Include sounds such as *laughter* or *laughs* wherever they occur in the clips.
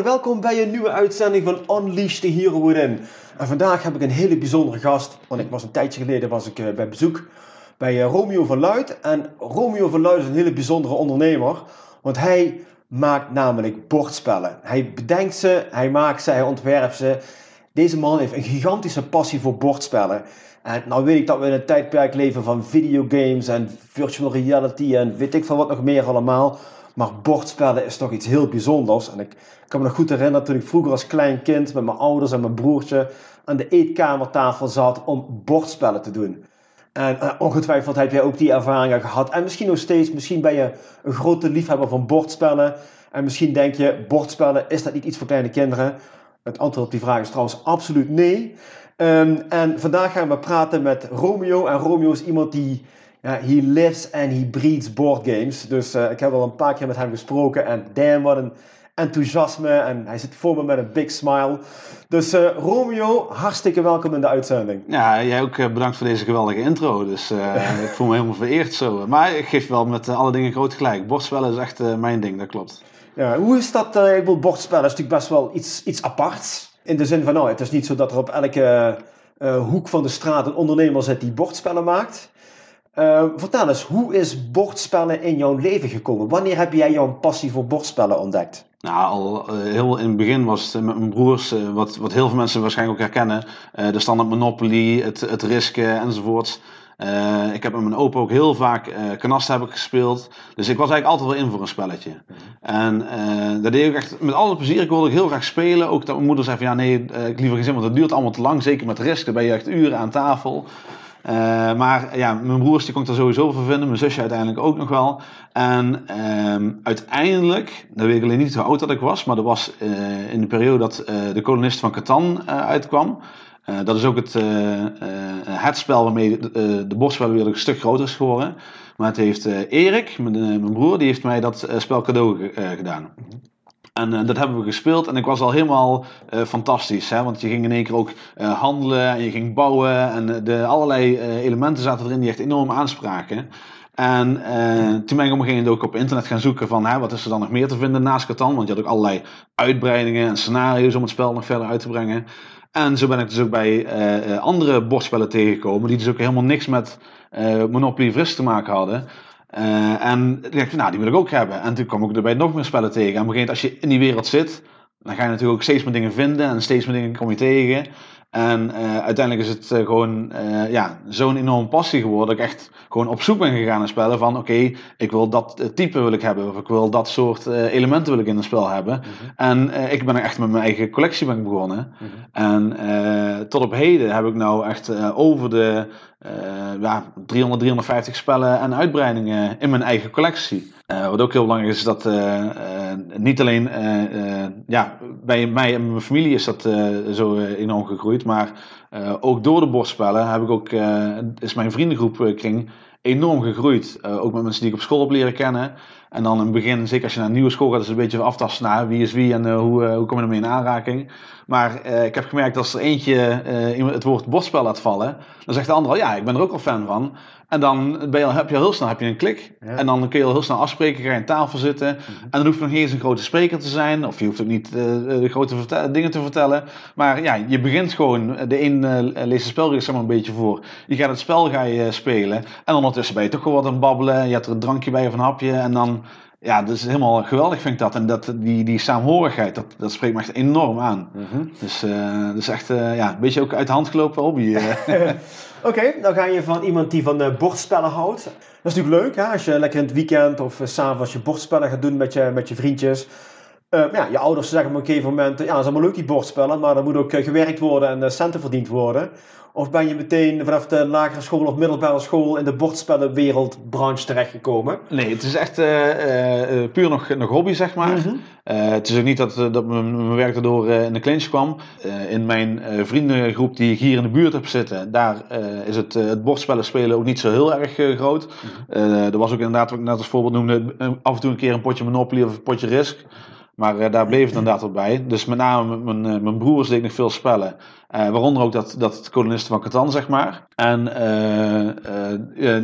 Welkom bij een nieuwe uitzending van Unleash the Hero Within. En vandaag heb ik een hele bijzondere gast, want ik was een tijdje geleden was ik eh, bij bezoek bij eh, Romeo van Luid. En Romeo van Luid is een hele bijzondere ondernemer, want hij maakt namelijk bordspellen. Hij bedenkt ze, hij maakt ze, hij ontwerpt ze. Deze man heeft een gigantische passie voor bordspellen. En nou weet ik dat we in een tijdperk leven van videogames en virtual reality en weet ik van wat nog meer allemaal. Maar bordspellen is toch iets heel bijzonders. En ik kan me nog goed herinneren toen ik vroeger als klein kind met mijn ouders en mijn broertje aan de eetkamertafel zat om bordspellen te doen. En uh, ongetwijfeld heb jij ook die ervaringen gehad. En misschien nog steeds, misschien ben je een grote liefhebber van bordspellen. En misschien denk je, bordspellen, is dat niet iets voor kleine kinderen? Het antwoord op die vraag is trouwens absoluut nee. Um, en vandaag gaan we praten met Romeo. En Romeo is iemand die ja, he lives and he breeds board games. Dus uh, ik heb al een paar keer met hem gesproken. En damn, wat een enthousiasme. En hij zit voor me met een big smile. Dus uh, Romeo, hartstikke welkom in de uitzending. Ja, jij ook uh, bedankt voor deze geweldige intro. Dus *laughs* ik voel me helemaal vereerd zo. Maar ik geef wel met alle dingen groot gelijk. Bordspellen is echt mijn ding, dat klopt. Ja, hoe is dat? ik wil bordspellen is natuurlijk best wel iets, iets aparts. In de zin van, nou, het is niet zo dat er op elke hoek van de straat een ondernemer zit die bordspellen maakt. Uh, vertel eens, hoe is bordspellen in jouw leven gekomen? Wanneer heb jij jouw passie voor bordspellen ontdekt? Nou, al uh, heel in het begin was het met mijn broers, uh, wat, wat heel veel mensen waarschijnlijk ook herkennen. de standaard Monopoly, het, het risken enzovoorts. ik heb met mijn opa ook heel vaak uh, kanast heb ik gespeeld. Dus ik was eigenlijk altijd wel in voor een spelletje. En dat deed ik echt met alle plezier. Ik wilde heel graag spelen. Ook dat mijn moeder zei van ja nee, ik liever geen zin, want het duurt allemaal te lang. Zeker met risk, dan ben je echt uren aan tafel. Uh, maar ja, mijn broers die kon ik er sowieso voor vinden. Mijn zusje uiteindelijk ook nog wel. En uh, uiteindelijk, dan weet ik alleen niet hoe oud dat ik was. Maar dat was uh, in de periode dat uh, de kolonist van Catan uitkwam. dat is ook het, het spel waarmee de, de weer een stuk groter is geworden. Maar het heeft Erik, mijn, mijn, broer, die heeft mij dat spel cadeau gedaan. En uh, dat hebben we gespeeld en ik was al helemaal uh, fantastisch. Hè? Want je ging in één keer ook uh, handelen en je ging bouwen. En de, allerlei elementen zaten erin die echt enorm aanspraken. En toen ben ik op een gegeven moment ook op internet gaan zoeken van hè, wat is er dan nog meer te vinden naast Catan. Want je had ook allerlei uitbreidingen en scenario's om het spel nog verder uit te brengen. En zo ben ik dus ook bij andere bordspellen tegengekomen die dus ook helemaal niks met Monopoly Fris te maken hadden. Uh, en ik dacht, nou, die wil ik ook hebben. En toen kwam ik erbij nog meer spellen tegen. En op een gegeven moment, als je in die wereld zit, dan ga je natuurlijk ook steeds meer dingen vinden. En steeds meer dingen kom je tegen. En uh, uiteindelijk is het uh, gewoon uh, ja, zo'n enorme passie geworden. Dat ik echt gewoon op zoek ben gegaan naar spellen. Van oké, okay, ik wil dat type wil ik hebben. Of ik wil dat soort elementen wil ik in een spel hebben. Mm -hmm. En ik ben er echt met mijn eigen collectie ben begonnen. Mm -hmm. En tot op heden heb ik nou echt over de ja, 300, 350 spellen en uitbreidingen in mijn eigen collectie. Uh, wat ook heel belangrijk is, is dat uh, niet alleen ja, bij mij en mijn familie is dat zo enorm gegroeid, maar ook door de bordspellen heb ik ook, is mijn vriendengroep kring enorm gegroeid. ook met mensen die ik op school heb leren kennen. En dan in het begin, zeker als je naar een nieuwe school gaat, is het een beetje aftasten naar wie is wie en hoe, hoe kom je ermee in aanraking. Maar ik heb gemerkt dat als er eentje het woord bordspel laat vallen, dan zegt de ander al ja, ik ben er ook al fan van. En dan ben je, heb je heel snel heb je een klik. Ja. En dan kun je al heel snel afspreken, ga je aan tafel zitten. Mm -hmm. En dan hoeft nog niet eens een grote spreker te zijn. Of je hoeft ook niet de grote dingen te vertellen. Maar ja, je begint gewoon. De een leest de spelregels maar een beetje voor. Je gaat het spel ga je spelen. En ondertussen ben je toch wel wat aan het babbelen. Je hebt er een drankje bij of een hapje. En dan ja, dat is helemaal geweldig vind ik dat. En dat, die, die saamhorigheid, dat, dat spreekt me echt enorm aan. Mm -hmm. Dus uh, dat is echt uh, ja, een beetje ook uit de hand gelopen hobby. *laughs* Oké, okay, dan ga je van iemand die van bordspellen houdt. Dat is natuurlijk leuk, hè? als je lekker in het weekend of s s'avonds je bordspellen gaat doen met je, met je vriendjes. Uh, ja, je ouders zeggen op een gegeven moment, ja, dat is allemaal leuk die bordspellen, maar er moet ook gewerkt worden en centen verdiend worden. Of ben je meteen vanaf de lagere school of middelbare school in de bordspellenwereldbranche terechtgekomen? Nee, het is echt uh, uh, puur nog, nog hobby, zeg maar. Mm het is ook niet dat, dat mijn werk erdoor in de clinch kwam. in mijn vriendengroep die ik hier in de buurt heb zitten, daar is het, het bordspellen spelen ook niet zo heel erg groot. Mm er was ook inderdaad, wat ik net als voorbeeld noemde, af en toe een keer een potje Monopoly of een potje Risk. Maar daar bleef het inderdaad wel bij. Dus met name mijn, mijn broers deed nog veel spellen. Uh, waaronder ook dat, dat kolonisten van Catan, zeg maar. En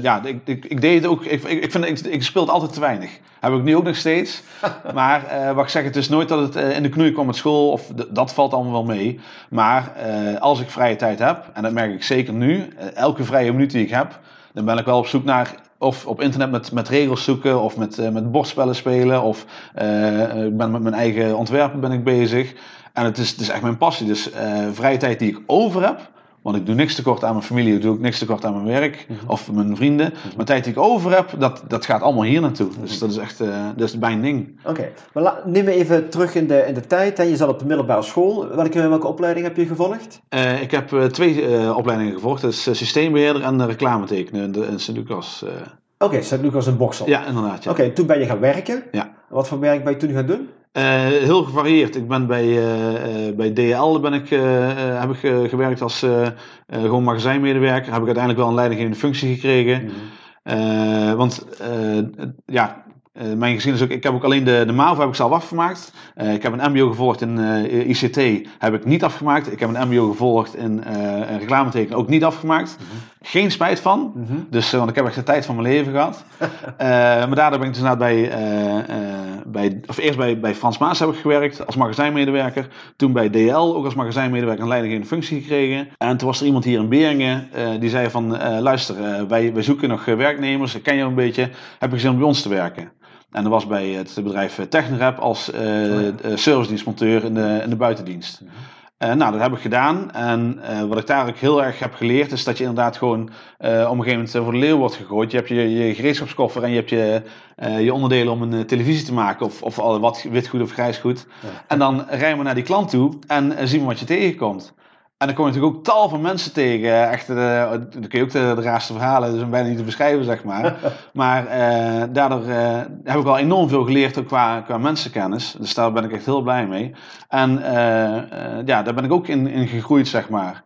ja, ik, ik, ik, deed het ook. Ik, ik, vind, ik, ik speelde altijd te weinig. Heb ik nu ook nog steeds. *laughs* maar wat ik zeg, het is nooit dat het in de knoei kwam met school. Of dat valt allemaal wel mee. Maar als ik vrije tijd heb, en dat merk ik zeker nu. elke vrije minuut die ik heb, dan ben ik wel op zoek naar of op internet met, met regels zoeken of met, met bordspellen spelen. Of uh, ik ben met mijn eigen ontwerpen ben ik bezig. En het is, het is echt mijn passie. Dus uh, vrije tijd die ik over heb. Want ik doe niks tekort aan mijn familie, ik doe ook niks tekort aan mijn werk mm -hmm. of mijn vrienden. Mm -hmm. Maar tijd die ik over heb, dat, dat gaat allemaal hier naartoe. Dus dat is echt dat is mijn ding. Oké, okay. maar neem me even terug in de, in de tijd. Hè. Je zat op de middelbare school. Welke, welke opleiding heb je gevolgd? Uh, ik heb twee opleidingen gevolgd. Dat is systeembeheerder en reclametekenen in Sint-Lucas. Oké, okay, Sint Lucas in Boksel. Ja, inderdaad. Ja. Oké, toen ben je gaan werken. Ja. Wat voor werk ben je toen gaan doen? Uh, heel gevarieerd. Ik ben bij, uh, bij DL ben ik, heb ik gewerkt als gewoon magazijnmedewerker. Heb ik uiteindelijk wel een leidinggevende functie gekregen. Mm -hmm. want ja, uh, mijn gezin is ook, ik heb ook alleen de, de MAVO heb ik zelf afgemaakt. Uh, ik heb een MBO gevolgd in uh, ICT, heb ik niet afgemaakt. Ik heb een MBO gevolgd in reclameteken, ook niet afgemaakt. Mm -hmm. Geen spijt van, mm -hmm. dus, want ik heb echt de tijd van mijn leven gehad. *laughs* maar daardoor ben ik dus inderdaad bij, bij of eerst bij, bij Frans Maas heb ik gewerkt als magazijnmedewerker. Toen bij DL ook als magazijnmedewerker een leidinggevende functie gekregen. En toen was er iemand hier in Beringen die zei van, luister, wij, wij zoeken nog werknemers, ik ken jou een beetje, heb je zin om bij ons te werken? En dat was bij het bedrijf Technrap als uh, oh ja. servicedienstmonteur in de, in de buitendienst. Mm -hmm. Uh, nou, dat heb ik gedaan. En uh, wat ik daar ook heel erg heb geleerd, is dat je inderdaad gewoon uh, op een gegeven moment voor de leeuw wordt gegooid. Je hebt je, je gereedschapskoffer en je hebt je, je onderdelen om een televisie te maken, of, of wat witgoed of grijsgoed. Ja. En dan rijden we naar die klant toe en zien we wat je tegenkomt. En dan kom je natuurlijk ook tal van mensen tegen. Echt, uh, dan kun je ook de, de raarste verhalen, dus bijna niet te beschrijven, zeg maar. *laughs* maar uh, daardoor uh, heb ik wel enorm veel geleerd ook qua, qua mensenkennis. Dus daar ben ik echt heel blij mee. En ja, daar ben ik ook in, in gegroeid, zeg maar.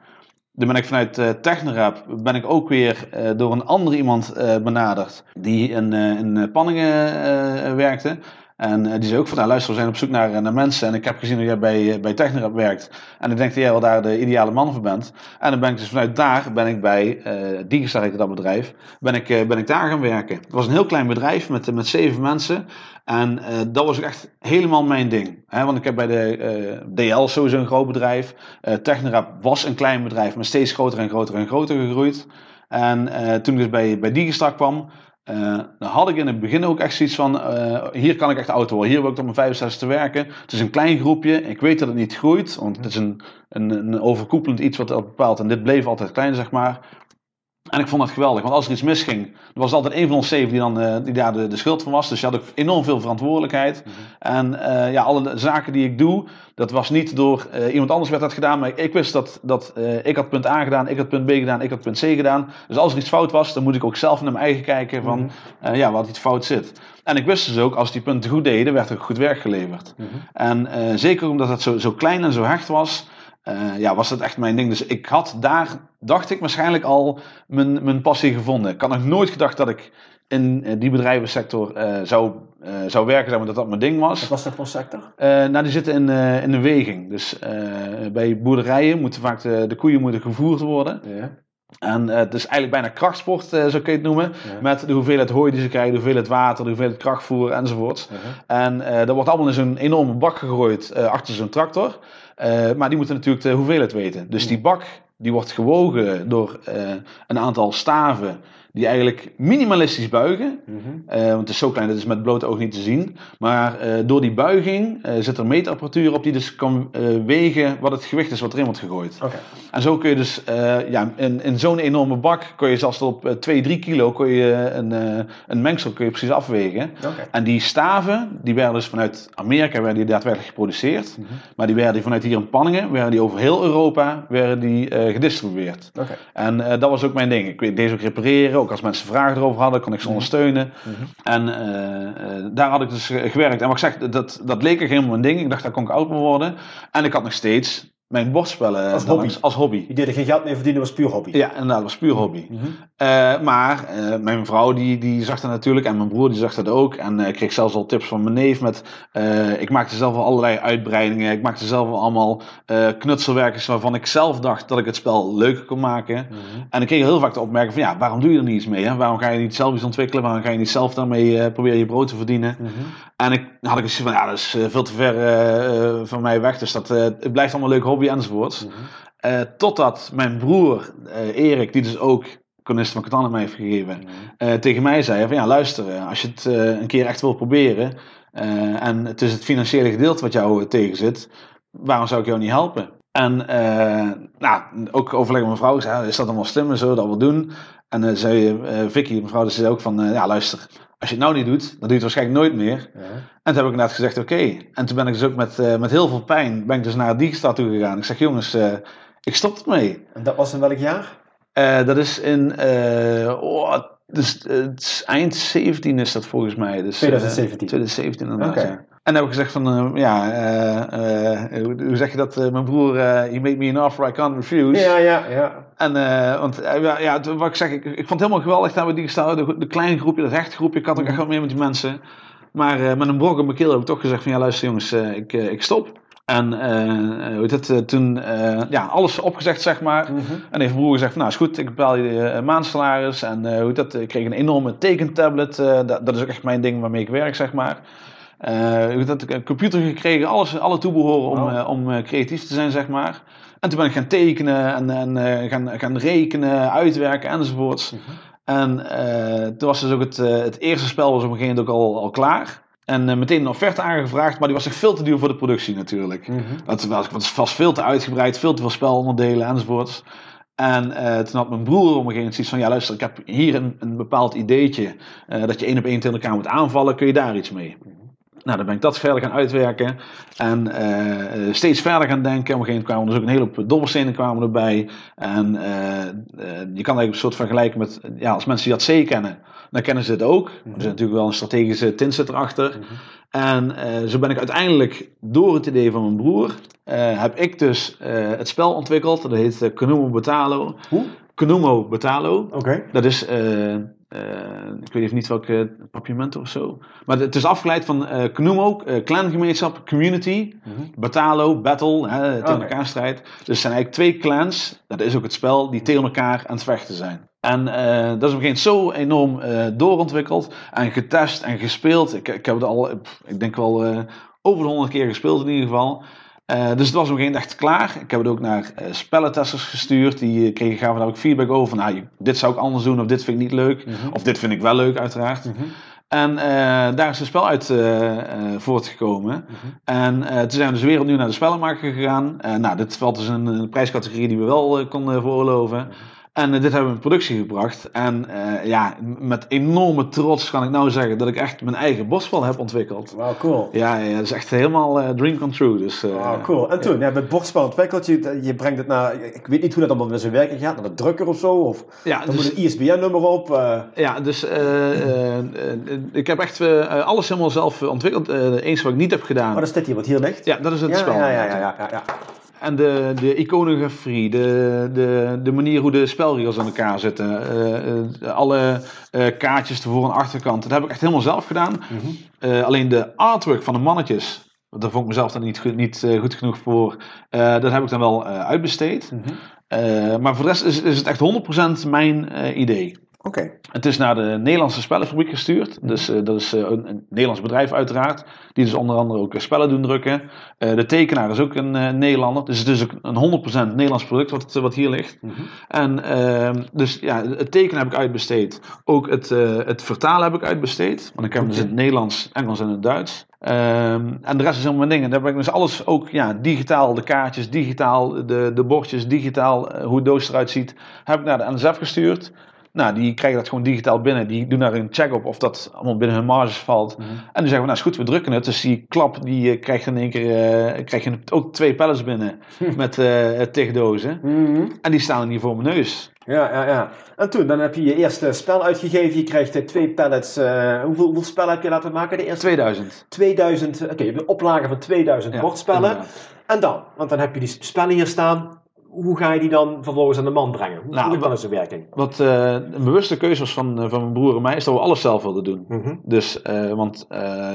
Dan ben ik vanuit uh, Technorap ben ik ook weer door een andere iemand benaderd. Die in, in Panningen werkte. En uh, die zei ook van, nou luister, we zijn op zoek naar, naar mensen. En ik heb gezien dat jij bij, bij Technirap werkt. En ik denk dat jij wel daar de ideale man voor bent. En dan ben ik dus vanuit daar, ben ik bij uh, dat bedrijf, ben ik, ben ik daar gaan werken. Het was een heel klein bedrijf met, met zeven mensen. En dat was echt helemaal mijn ding. Hè? Want ik heb bij de DL sowieso een groot bedrijf. Uh, was een klein bedrijf, maar steeds groter en groter en groter gegroeid. En toen ik dus bij, bij Digistar kwam, uh, dan had ik in het begin ook echt zoiets van: uh, hier kan ik echt auto worden. Hier wil ik tot mijn 65 te werken. Het is een klein groepje. Ik weet dat het niet groeit, want het is een, een, een overkoepelend iets wat dat bepaalt. En dit bleef altijd klein, zeg maar. En ik vond dat geweldig, want als er iets misging, er was altijd een van ons zeven die, dan, uh, die daar de, de schuld van was. Dus je had ook enorm veel verantwoordelijkheid. Mm -hmm. En uh, ja, alle zaken die ik doe, dat was niet door uh, iemand anders werd dat gedaan. Maar ik, ik wist dat, dat ik had punt A gedaan, ik had punt B gedaan, ik had punt C gedaan. Dus als er iets fout was, dan moet ik ook zelf naar mijn eigen kijken van mm -hmm. ja, wat iets fout zit. En ik wist dus ook, als die punten goed deden, werd er goed werk geleverd. Mm -hmm. En zeker omdat het zo, zo klein en zo hecht was... Uh, ja, was dat echt mijn ding. Dus ik had daar, dacht ik, waarschijnlijk al mijn, mijn passie gevonden. Ik had nog nooit gedacht dat ik in die bedrijvensector uh, zou, uh, zou werken, zeg maar, dat dat mijn ding was. Wat was dat voor sector? nou, die zitten in, in de weging. Dus bij boerderijen moeten vaak de, de koeien moeten gevoerd worden. Ja. En uh, het is eigenlijk bijna krachtsport, uh, zo kun je het noemen. Ja. Met de hoeveelheid hooi die ze krijgen, de hoeveelheid water, de hoeveelheid krachtvoer enzovoort. Uh -huh. En dat wordt allemaal in zo'n enorme bak gegooid achter zo'n tractor. Maar die moeten natuurlijk de hoeveelheid weten. Dus die bak die wordt gewogen door een aantal staven die eigenlijk minimalistisch buigen. Mhm. Eh, want het is zo klein, dat is met blote oog niet te zien. Maar eh, door die buiging eh, zit er meetapparatuur op die dus kan wegen wat het gewicht is wat erin wordt gegooid. Oké. En zo kun je dus ja, in, in zo'n enorme bak, kun je zelfs tot op eh, 2, 3 kilo, kun je een, een mengsel kun je precies afwegen. Oké. En die staven, die werden dus vanuit Amerika werden die daadwerkelijk geproduceerd. Mhm. Maar die werden vanuit hier in Panningen, werden die over heel Europa werden die, gedistribueerd. Oké. En dat was ook mijn ding. Ik weet deze ook repareren. Ook als mensen vragen erover hadden, kon ik ze ondersteunen. Mhm. En eh, eh, daar had ik dus gewerkt. En wat ik zeg, dat, dat leek er helemaal mijn ding. Ik dacht, daar kon ik oud mee worden. En ik had nog steeds mijn bordspellen Als dan hobby. Als hobby. Je deed er geen geld mee verdienen, was puur hobby. Ja, inderdaad, dat was puur hobby. Mhm. Eh, maar eh, mijn vrouw die, die zag dat natuurlijk en mijn broer die zag dat ook. En eh, ik kreeg zelfs al tips van mijn neef met... eh, ik maakte zelf al allerlei uitbreidingen. Ik maakte zelf al allemaal eh, knutselwerkjes waarvan ik zelf dacht dat ik het spel leuker kon maken. Mhm. En ik kreeg heel vaak de opmerking van ja, waarom doe je er niet iets mee? Hè? Waarom ga je niet zelf iets ontwikkelen? Waarom ga je niet zelf daarmee eh, proberen je brood te verdienen? Mhm. En ik had ik dus van ja, dat is eh, veel te ver eh, eh, van mij weg. Dus dat, eh, het blijft allemaal leuk hobby enzovoorts. Mhm. Eh, totdat mijn broer eh, Erik, die dus ook Konist van Catan mij heeft gegeven, Mhm. eh, tegen mij zei van ja luister, als je het een keer echt wil proberen en het is het financiële gedeelte wat jou tegen zit, waarom zou ik jou niet helpen? En nou, ook overleg met mijn vrouw, zei, is dat allemaal slim en zo, dat we doen? En zei Vicky, mijn vrouw, die zei ook van ja luister, als je het nou niet doet, dan doe je het waarschijnlijk nooit meer. Ja. En toen heb ik inderdaad gezegd, oké. En toen ben ik dus ook met, eh, met heel veel pijn ben ik dus naar Digistad toe gegaan. Ik zeg, jongens, eh, ik stop ermee. En dat was in welk jaar? Eh dat is in, oh, dus, eind 17 is dat volgens mij. Dus, eh, 2017. 2017 inderdaad, ja. En dan heb ik gezegd van, eh, ja, eh, eh, hoe, zeg je dat? mijn broer, he made me an offer I can't refuse. Ja, ja, ja. En, want ja, wat ik zeg, ik, ik vond het helemaal geweldig dat we die gestaan de, de kleine groepje, dat hechte groepje, ik had ook echt wel mee met die mensen. Maar met een brok op mijn keel heb ik toch gezegd van, ja luister jongens, ik, ik stop. En eh, hoe eh, toen, ja, alles opgezegd zeg maar. Mhm. En heeft mijn broer gezegd van, nou is goed, ik betaal je maandsalaris. En hoe dat, ik kreeg een enorme tekentablet. dat, dat is ook echt mijn ding waarmee ik werk, zeg maar. Eh, heet dat, een computer gekregen, alles, alle toebehoren om, Wauw. eh, om eh, creatief te zijn, zeg maar. En toen ben ik gaan tekenen en, en eh, gaan, gaan rekenen, uitwerken enzovoorts. Mhm. En eh, toen was dus ook het, eh, het eerste spel was op een gegeven moment ook al, al klaar. En eh, meteen een offerte aangevraagd, maar die was echt veel te duur voor de productie natuurlijk. Mhm. Dat was, was veel te uitgebreid, veel te veel spelonderdelen enzovoorts. En eh, toen had mijn broer op een gegeven moment zoiets van: Ja, luister, ik heb hier een, een bepaald ideetje. eh, dat je één op één tegen elkaar moet aanvallen. Kun je daar iets mee? Nou, dan ben ik dat verder gaan uitwerken. En eh, eh, steeds verder gaan denken. Op een gegeven moment kwamen er dus ook een hele hoop dobbelstenen kwamen erbij. En eh, je kan eigenlijk een soort vergelijken met, ja, als mensen die dat C kennen, dan kennen ze het ook. Er zit natuurlijk wel een strategische tint zit erachter. Mhm. En zo ben ik uiteindelijk, door het idee van mijn broer, heb ik dus het spel ontwikkeld. Dat heet Kunumo Batalo. Hoe? Kunumo Batalo. Oké. Dat is, ik weet even niet welke papiamento of zo. Maar het is afgeleid van eh Kunumo, eh, clangemeenschap, community. Mhm. Batalo, battle, hè, tegen Oké. elkaar strijd. Dus het zijn eigenlijk twee clans, dat is ook het spel, die tegen elkaar aan het vechten zijn. En eh, dat is op een gegeven moment zo enorm eh, doorontwikkeld en getest en gespeeld. Ik, ik heb het al, ik denk wel eh, over de honderd keer gespeeld in ieder geval. Eh, dus het was op een gegeven moment echt klaar. Ik heb het ook naar eh, spellentesters gestuurd. Die eh, kregen, gaven daar ook feedback over. Van, nou, dit zou ik anders doen of dit vind ik niet leuk. Mhm. Of dit vind ik wel leuk uiteraard. Mhm. En daar is een spel uit voortgekomen. Mhm. En toen zijn we dus weer opnieuw naar de spellenmaker gegaan. Nou, dit valt dus in een prijscategorie die we wel konden veroorloven. En eh, dit hebben we in productie gebracht. En eh, ja, met enorme trots kan ik nou zeggen dat ik echt mijn eigen bosspel heb ontwikkeld. Wauw, cool. Ja, ja, dat is echt helemaal eh, dream come true. Dus, Wauw, cool. En toen, ja, met bordspel ontwikkeld, je, je brengt het naar, ik weet niet hoe dat allemaal met zijn werking gaat, naar de drukker of zo, of Ja, dan dus, moet een ISBN-nummer op. ja, dus ik heb echt alles helemaal zelf ontwikkeld. Eens wat ik niet heb gedaan. Oh, dat is dit hier, wat hier ligt. Ja, dat is het ja, spel. ja, ja, ja, ja, ja, ja. En de, de iconografie, de, de, de manier hoe de spelregels aan elkaar zitten, eh, eh, alle eh, kaartjes de voor- en achterkant, dat heb ik echt helemaal zelf gedaan. Mhm. Alleen de artwork van de mannetjes, daar vond ik mezelf dan niet, goed- niet goed genoeg voor, dat heb ik dan wel uitbesteed. Mhm. Maar voor de rest is, is het echt 100% mijn idee. Oké. Het is naar de Nederlandse spellenfabriek gestuurd. Dus uh, dat is uh, een, een, Nederlands bedrijf uiteraard. Die dus onder andere ook spellen doen drukken. Uh, de tekenaar is ook een Nederlander. Dus het is ook een 100% Nederlands product wat, wat hier ligt. Mm -hmm. En ehm, dus ja, het tekenen heb ik uitbesteed. Ook het, het vertalen heb ik uitbesteed. Want ik heb okay. dus in het Nederlands, Engels en het Duits. Um, en de rest is helemaal mijn dingen. Daar heb ik dus alles ook ja, digitaal, de kaartjes, digitaal, de, de bordjes, digitaal, hoe de doos eruit ziet, heb ik naar de NSF gestuurd. Nou, die krijgen dat gewoon digitaal binnen. Die doen daar een check op of dat allemaal binnen hun marges valt. Mm -hmm. En die zeggen, nou is goed, we drukken het. Dus die klap, die uh, krijg je in één keer uh, krijg je ook twee pallets binnen *laughs* met uh, tigdozen. Mm -hmm. En die staan er niet voor mijn neus. Ja, ja, ja. En toen, dan heb je je eerste spel uitgegeven. Je krijgt twee pallets. Uh, hoeveel, hoeveel spellen heb je laten maken? De eerste? 2000. 2000. Oké, okay, je hebt een oplage van 2000 ja, bordspellen. En dan, want dan heb je die spellen hier staan hoe ga je die dan vervolgens aan de man brengen? Hoe, nou, hoe dan zijn werking? Wat uh, een bewuste keuze was van, uh, van mijn broer en mij, is dat we alles zelf wilden doen. Mm -hmm. Dus, uh, want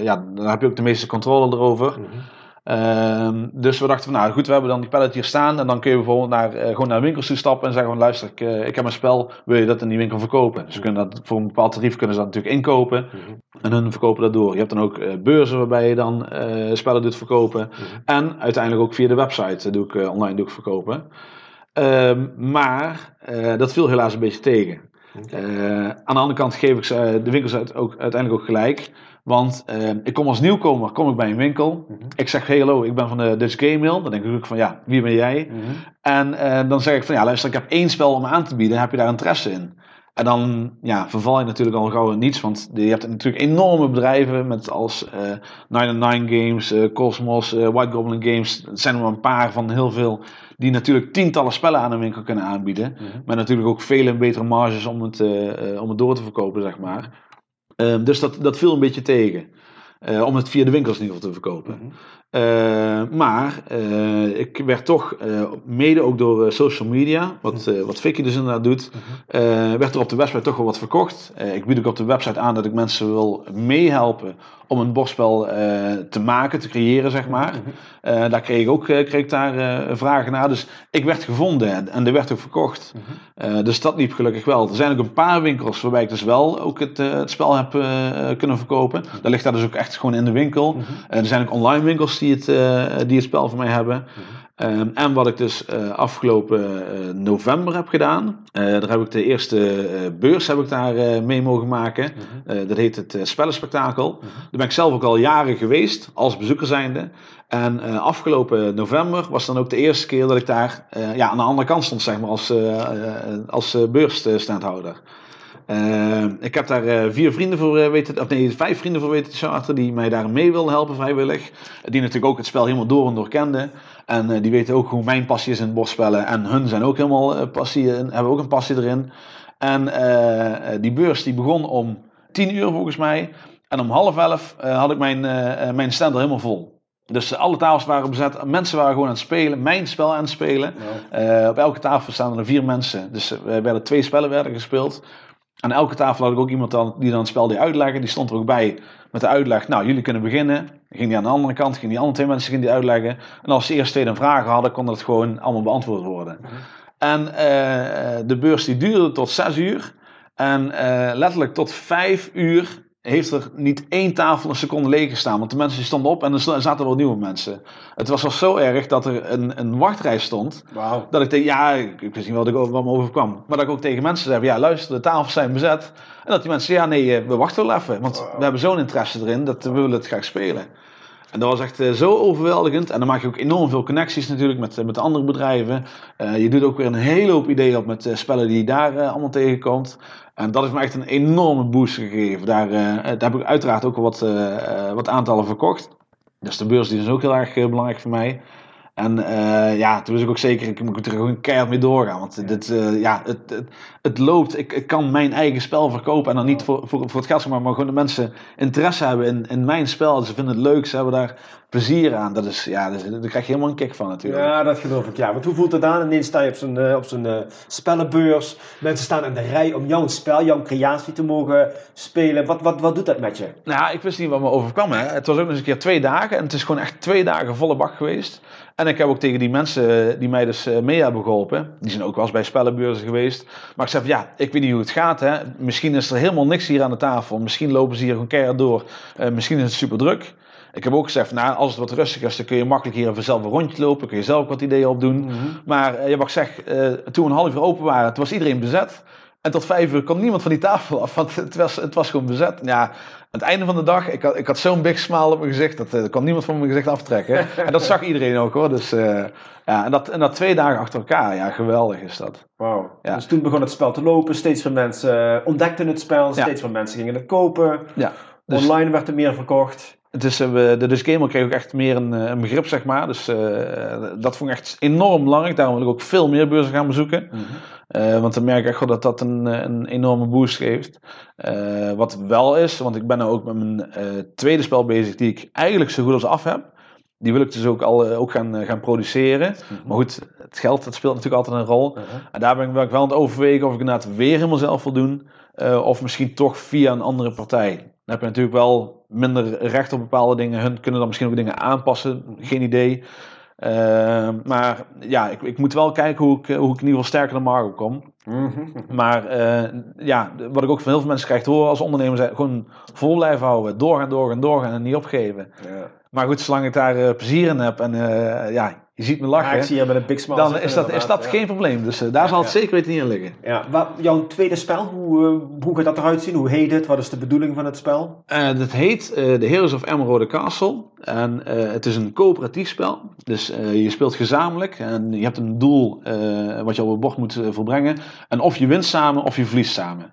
ja, dan heb je ook de meeste controle erover. Mm -hmm. Uh, dus we dachten van, nou goed, we hebben dan die pallet hier staan. En dan kun je bijvoorbeeld naar, uh, gewoon naar winkels toe stappen en zeggen van, luister, ik, uh, ik heb een spel, wil je dat in die winkel verkopen? Dus we kunnen dat, voor een bepaald tarief kunnen ze dat natuurlijk inkopen. Mm -hmm. En hun verkopen dat door. Je hebt dan ook beurzen waarbij je dan spellen doet verkopen. En uiteindelijk ook via de website doe ik, online doe ik verkopen. Um, maar dat viel helaas een beetje tegen. Okay. Aan de andere kant geef ik ze, de winkels uit, ook, uiteindelijk ook gelijk. Want uh, ik kom als nieuwkomer kom ik bij een winkel. Mm -hmm. Ik zeg, hey, hallo, ik ben van de Dutch Game Mail. Dan denk ik ook van, ja, wie ben jij? Mm -hmm. En uh, dan zeg ik van, ja, luister, ik heb één spel om aan te bieden. Heb je daar interesse in? En dan ja, verval je natuurlijk al gauw in niets. Want je hebt natuurlijk enorme bedrijven met als uh, 99 Games, uh, Cosmos, uh, White Goblin Games. Het zijn er maar een paar van heel veel die natuurlijk tientallen spellen aan een winkel kunnen aanbieden. Mm -hmm. Maar natuurlijk ook vele betere marges om het, om het door te verkopen, zeg maar. Uh, dus dat, dat viel een beetje tegen. Uh, om het via de winkels in te verkopen. -hmm. Uh, maar uh, ik werd toch, uh, mede ook door social media, wat, wat Vicky dus inderdaad doet, werd er op de website toch wel wat verkocht. ik bied ook op de website aan dat ik mensen wil meehelpen om een bordspel te maken, te creëren, zeg maar. daar kreeg ik ook kreeg ik daar, vragen naar. Dus ik werd gevonden en er werd ook verkocht. dus dat liep gelukkig wel. Er zijn ook een paar winkels waarbij ik dus wel ook het, het spel heb kunnen verkopen. Daar ligt daar dus ook echt gewoon in de winkel. er zijn ook online winkels die het, uh, die het spel voor mij hebben. Mm-hmm. um, en wat ik dus uh, afgelopen uh, november heb gedaan. daar heb ik de eerste beurs heb ik daar mee mogen maken. Mm-hmm. dat heet het Spellenspectakel. Mm-hmm. Daar ben ik zelf ook al jaren geweest als bezoeker zijnde. En afgelopen november was dan ook de eerste keer dat ik daar ja, aan de andere kant stond, zeg maar, als, als beursstandhouder. Uh, ik heb daar uh, vier vrienden voor uh, weten, of nee, vijf vrienden voor weten te charteren die mij daar mee wilden helpen vrijwillig. Die natuurlijk ook het spel helemaal door en door kenden. En die weten ook hoe mijn passie is in bordspellen. En hun zijn ook helemaal passie, hebben ook een passie erin. En die beurs die begon om tien uur volgens mij. En om half elf had ik mijn, mijn stand er helemaal vol. Dus alle tafels waren bezet. Mensen waren gewoon aan het spelen. Mijn spel aan het spelen. Ja. Uh, op elke tafel staan er vier mensen. Dus er werden twee spellen werden gespeeld. Aan elke tafel had ik ook iemand dan, die dan het spel die uitleggen. Die stond er ook bij met de uitleg. Nou, jullie kunnen beginnen. Ging die aan de andere kant, ging die andere twee mensen die uitleggen. En als de eerste twee dan vragen hadden, kon dat gewoon allemaal beantwoord worden. Mm -hmm. En uh, de beurs die duurde tot zes uur. En uh, letterlijk tot vijf uur heeft er niet één tafel een seconde leeg gestaan. Want de mensen stonden op en er zaten wel nieuwe mensen. Het was al zo erg dat er een, een wachtrij stond. Wow. Dat ik tegen, ja, ik wist niet wat, ik over, wat me overkwam. Maar dat ik ook tegen mensen zei, ja luister, de tafels zijn bezet. En dat die mensen ja nee, we wachten wel even. Want wow. we hebben zo'n interesse erin dat we willen het graag spelen. En dat was echt uh, zo overweldigend. En dan maak je ook enorm veel connecties natuurlijk met, met andere bedrijven. Uh, je doet ook weer een hele hoop ideeën op met uh, spellen die je daar allemaal tegenkomt. En dat heeft me echt een enorme boost gegeven. Daar, daar heb ik uiteraard ook wat, wat aantallen verkocht. Dus de beurs die is ook heel erg belangrijk voor mij. En uh, ja, toen wist ik ook zeker, ik moet er gewoon keihard mee doorgaan. Want ja. dit, uh, ja, het, het, het, loopt. Ik, ik kan mijn eigen spel verkopen. En dan niet voor, voor, voor het geld, maar, maar gewoon de mensen interesse hebben in, in mijn spel. Ze vinden het leuk. Ze hebben daar plezier aan. Dat is, ja, dat daar krijg je helemaal een kick van natuurlijk. Ja, dat geloof ik. Ja, want hoe voelt het aan? Ineens sta je op zo'n eh, op zo'n eh, spellenbeurs. Mensen staan in de rij om jouw spel, jouw creatie te mogen spelen. Wat, wat, wat doet dat met je? Nou, ik wist niet wat me overkwam. Hè. Het was ook nog eens een keer twee dagen. En het is gewoon echt twee dagen volle bak geweest. En ik heb ook tegen die mensen die mij dus eh, mee hebben geholpen. Die zijn ook wel eens bij spellenbeurzen geweest. Maar ik zei van, ja, ik weet niet hoe het gaat. Hè. Misschien is er helemaal niks hier aan de tafel. Misschien lopen ze hier gewoon keihard door. Eh, misschien is het super druk. Ik heb ook gezegd, nou, als het wat rustig is, dan kun je makkelijk hier even zelf een rondje lopen. Kun je zelf wat ideeën opdoen. Maar eh, ja, wat ik zeg, eh, toen we een half uur open waren, toen was iedereen bezet. En tot vijf uur kwam niemand van die tafel af, want het was, het was gewoon bezet. Ja, aan het einde van de dag, ik had, ik had zo'n big smile op mijn gezicht, dat uh, kon niemand van mijn gezicht aftrekken. *laughs* en dat zag iedereen ook hoor. Dus uh, ja, en dat, en dat twee dagen achter elkaar, ja, geweldig is dat. Wauw. Ja. Dus toen begon het spel te lopen, steeds meer mensen uh, ontdekten het spel, steeds Ja. meer mensen gingen het kopen. Ja, dus- Online werd er meer verkocht. Eh, we- de Dus Gamer kreeg ook echt meer een, eh, een begrip, zeg maar. Dus eh, dat vond ik echt enorm belangrijk. Daarom wil ik ook veel meer beurzen gaan bezoeken. Eh, want dan merk ik echt wel dat dat een, eh, een enorme boost geeft. Eh, wat wel is, want ik ben nu ook met mijn tweede spel bezig, die ik eigenlijk zo goed als af heb. Die wil ik dus ook al ook gaan, gaan produceren. Maar goed, het geld dat speelt natuurlijk altijd een rol. En daar ben ik wel, wel aan het overwegen of ik inderdaad weer helemaal zelf wil doen. of misschien toch via een andere partij. Dan heb je natuurlijk wel minder recht op bepaalde dingen. Hun kunnen dan misschien ook dingen aanpassen. Geen idee. Eh, maar ja, ik, ik moet wel kijken hoe ik, eh, hoe ik in ieder geval sterker naar Margo kom. Maar eh, ja, wat ik ook van heel veel mensen krijg te horen als ondernemer, zijn gewoon vol blijven houden. Doorgaan, doorgaan, doorgaan en niet opgeven. Ja. Maar goed, zolang ik daar eh, plezier in heb en ja, je ziet me Ja, lachen, ik zie je met een big smile dan is dat, is inderdaad, dat ja. geen probleem. Dus eh, daar zal het ja. zeker weten niet in liggen. Ja, wat, jouw tweede spel, hoe, eh, hoe gaat dat eruit zien? Hoe heet het? Wat is de bedoeling van het spel? Eh dat heet eh The Heroes of Emerald Castle. En eh, het is een coöperatief spel. Dus eh, je speelt gezamenlijk en je hebt een doel eh, wat je op het bord moet volbrengen. En of je wint samen of je verliest samen.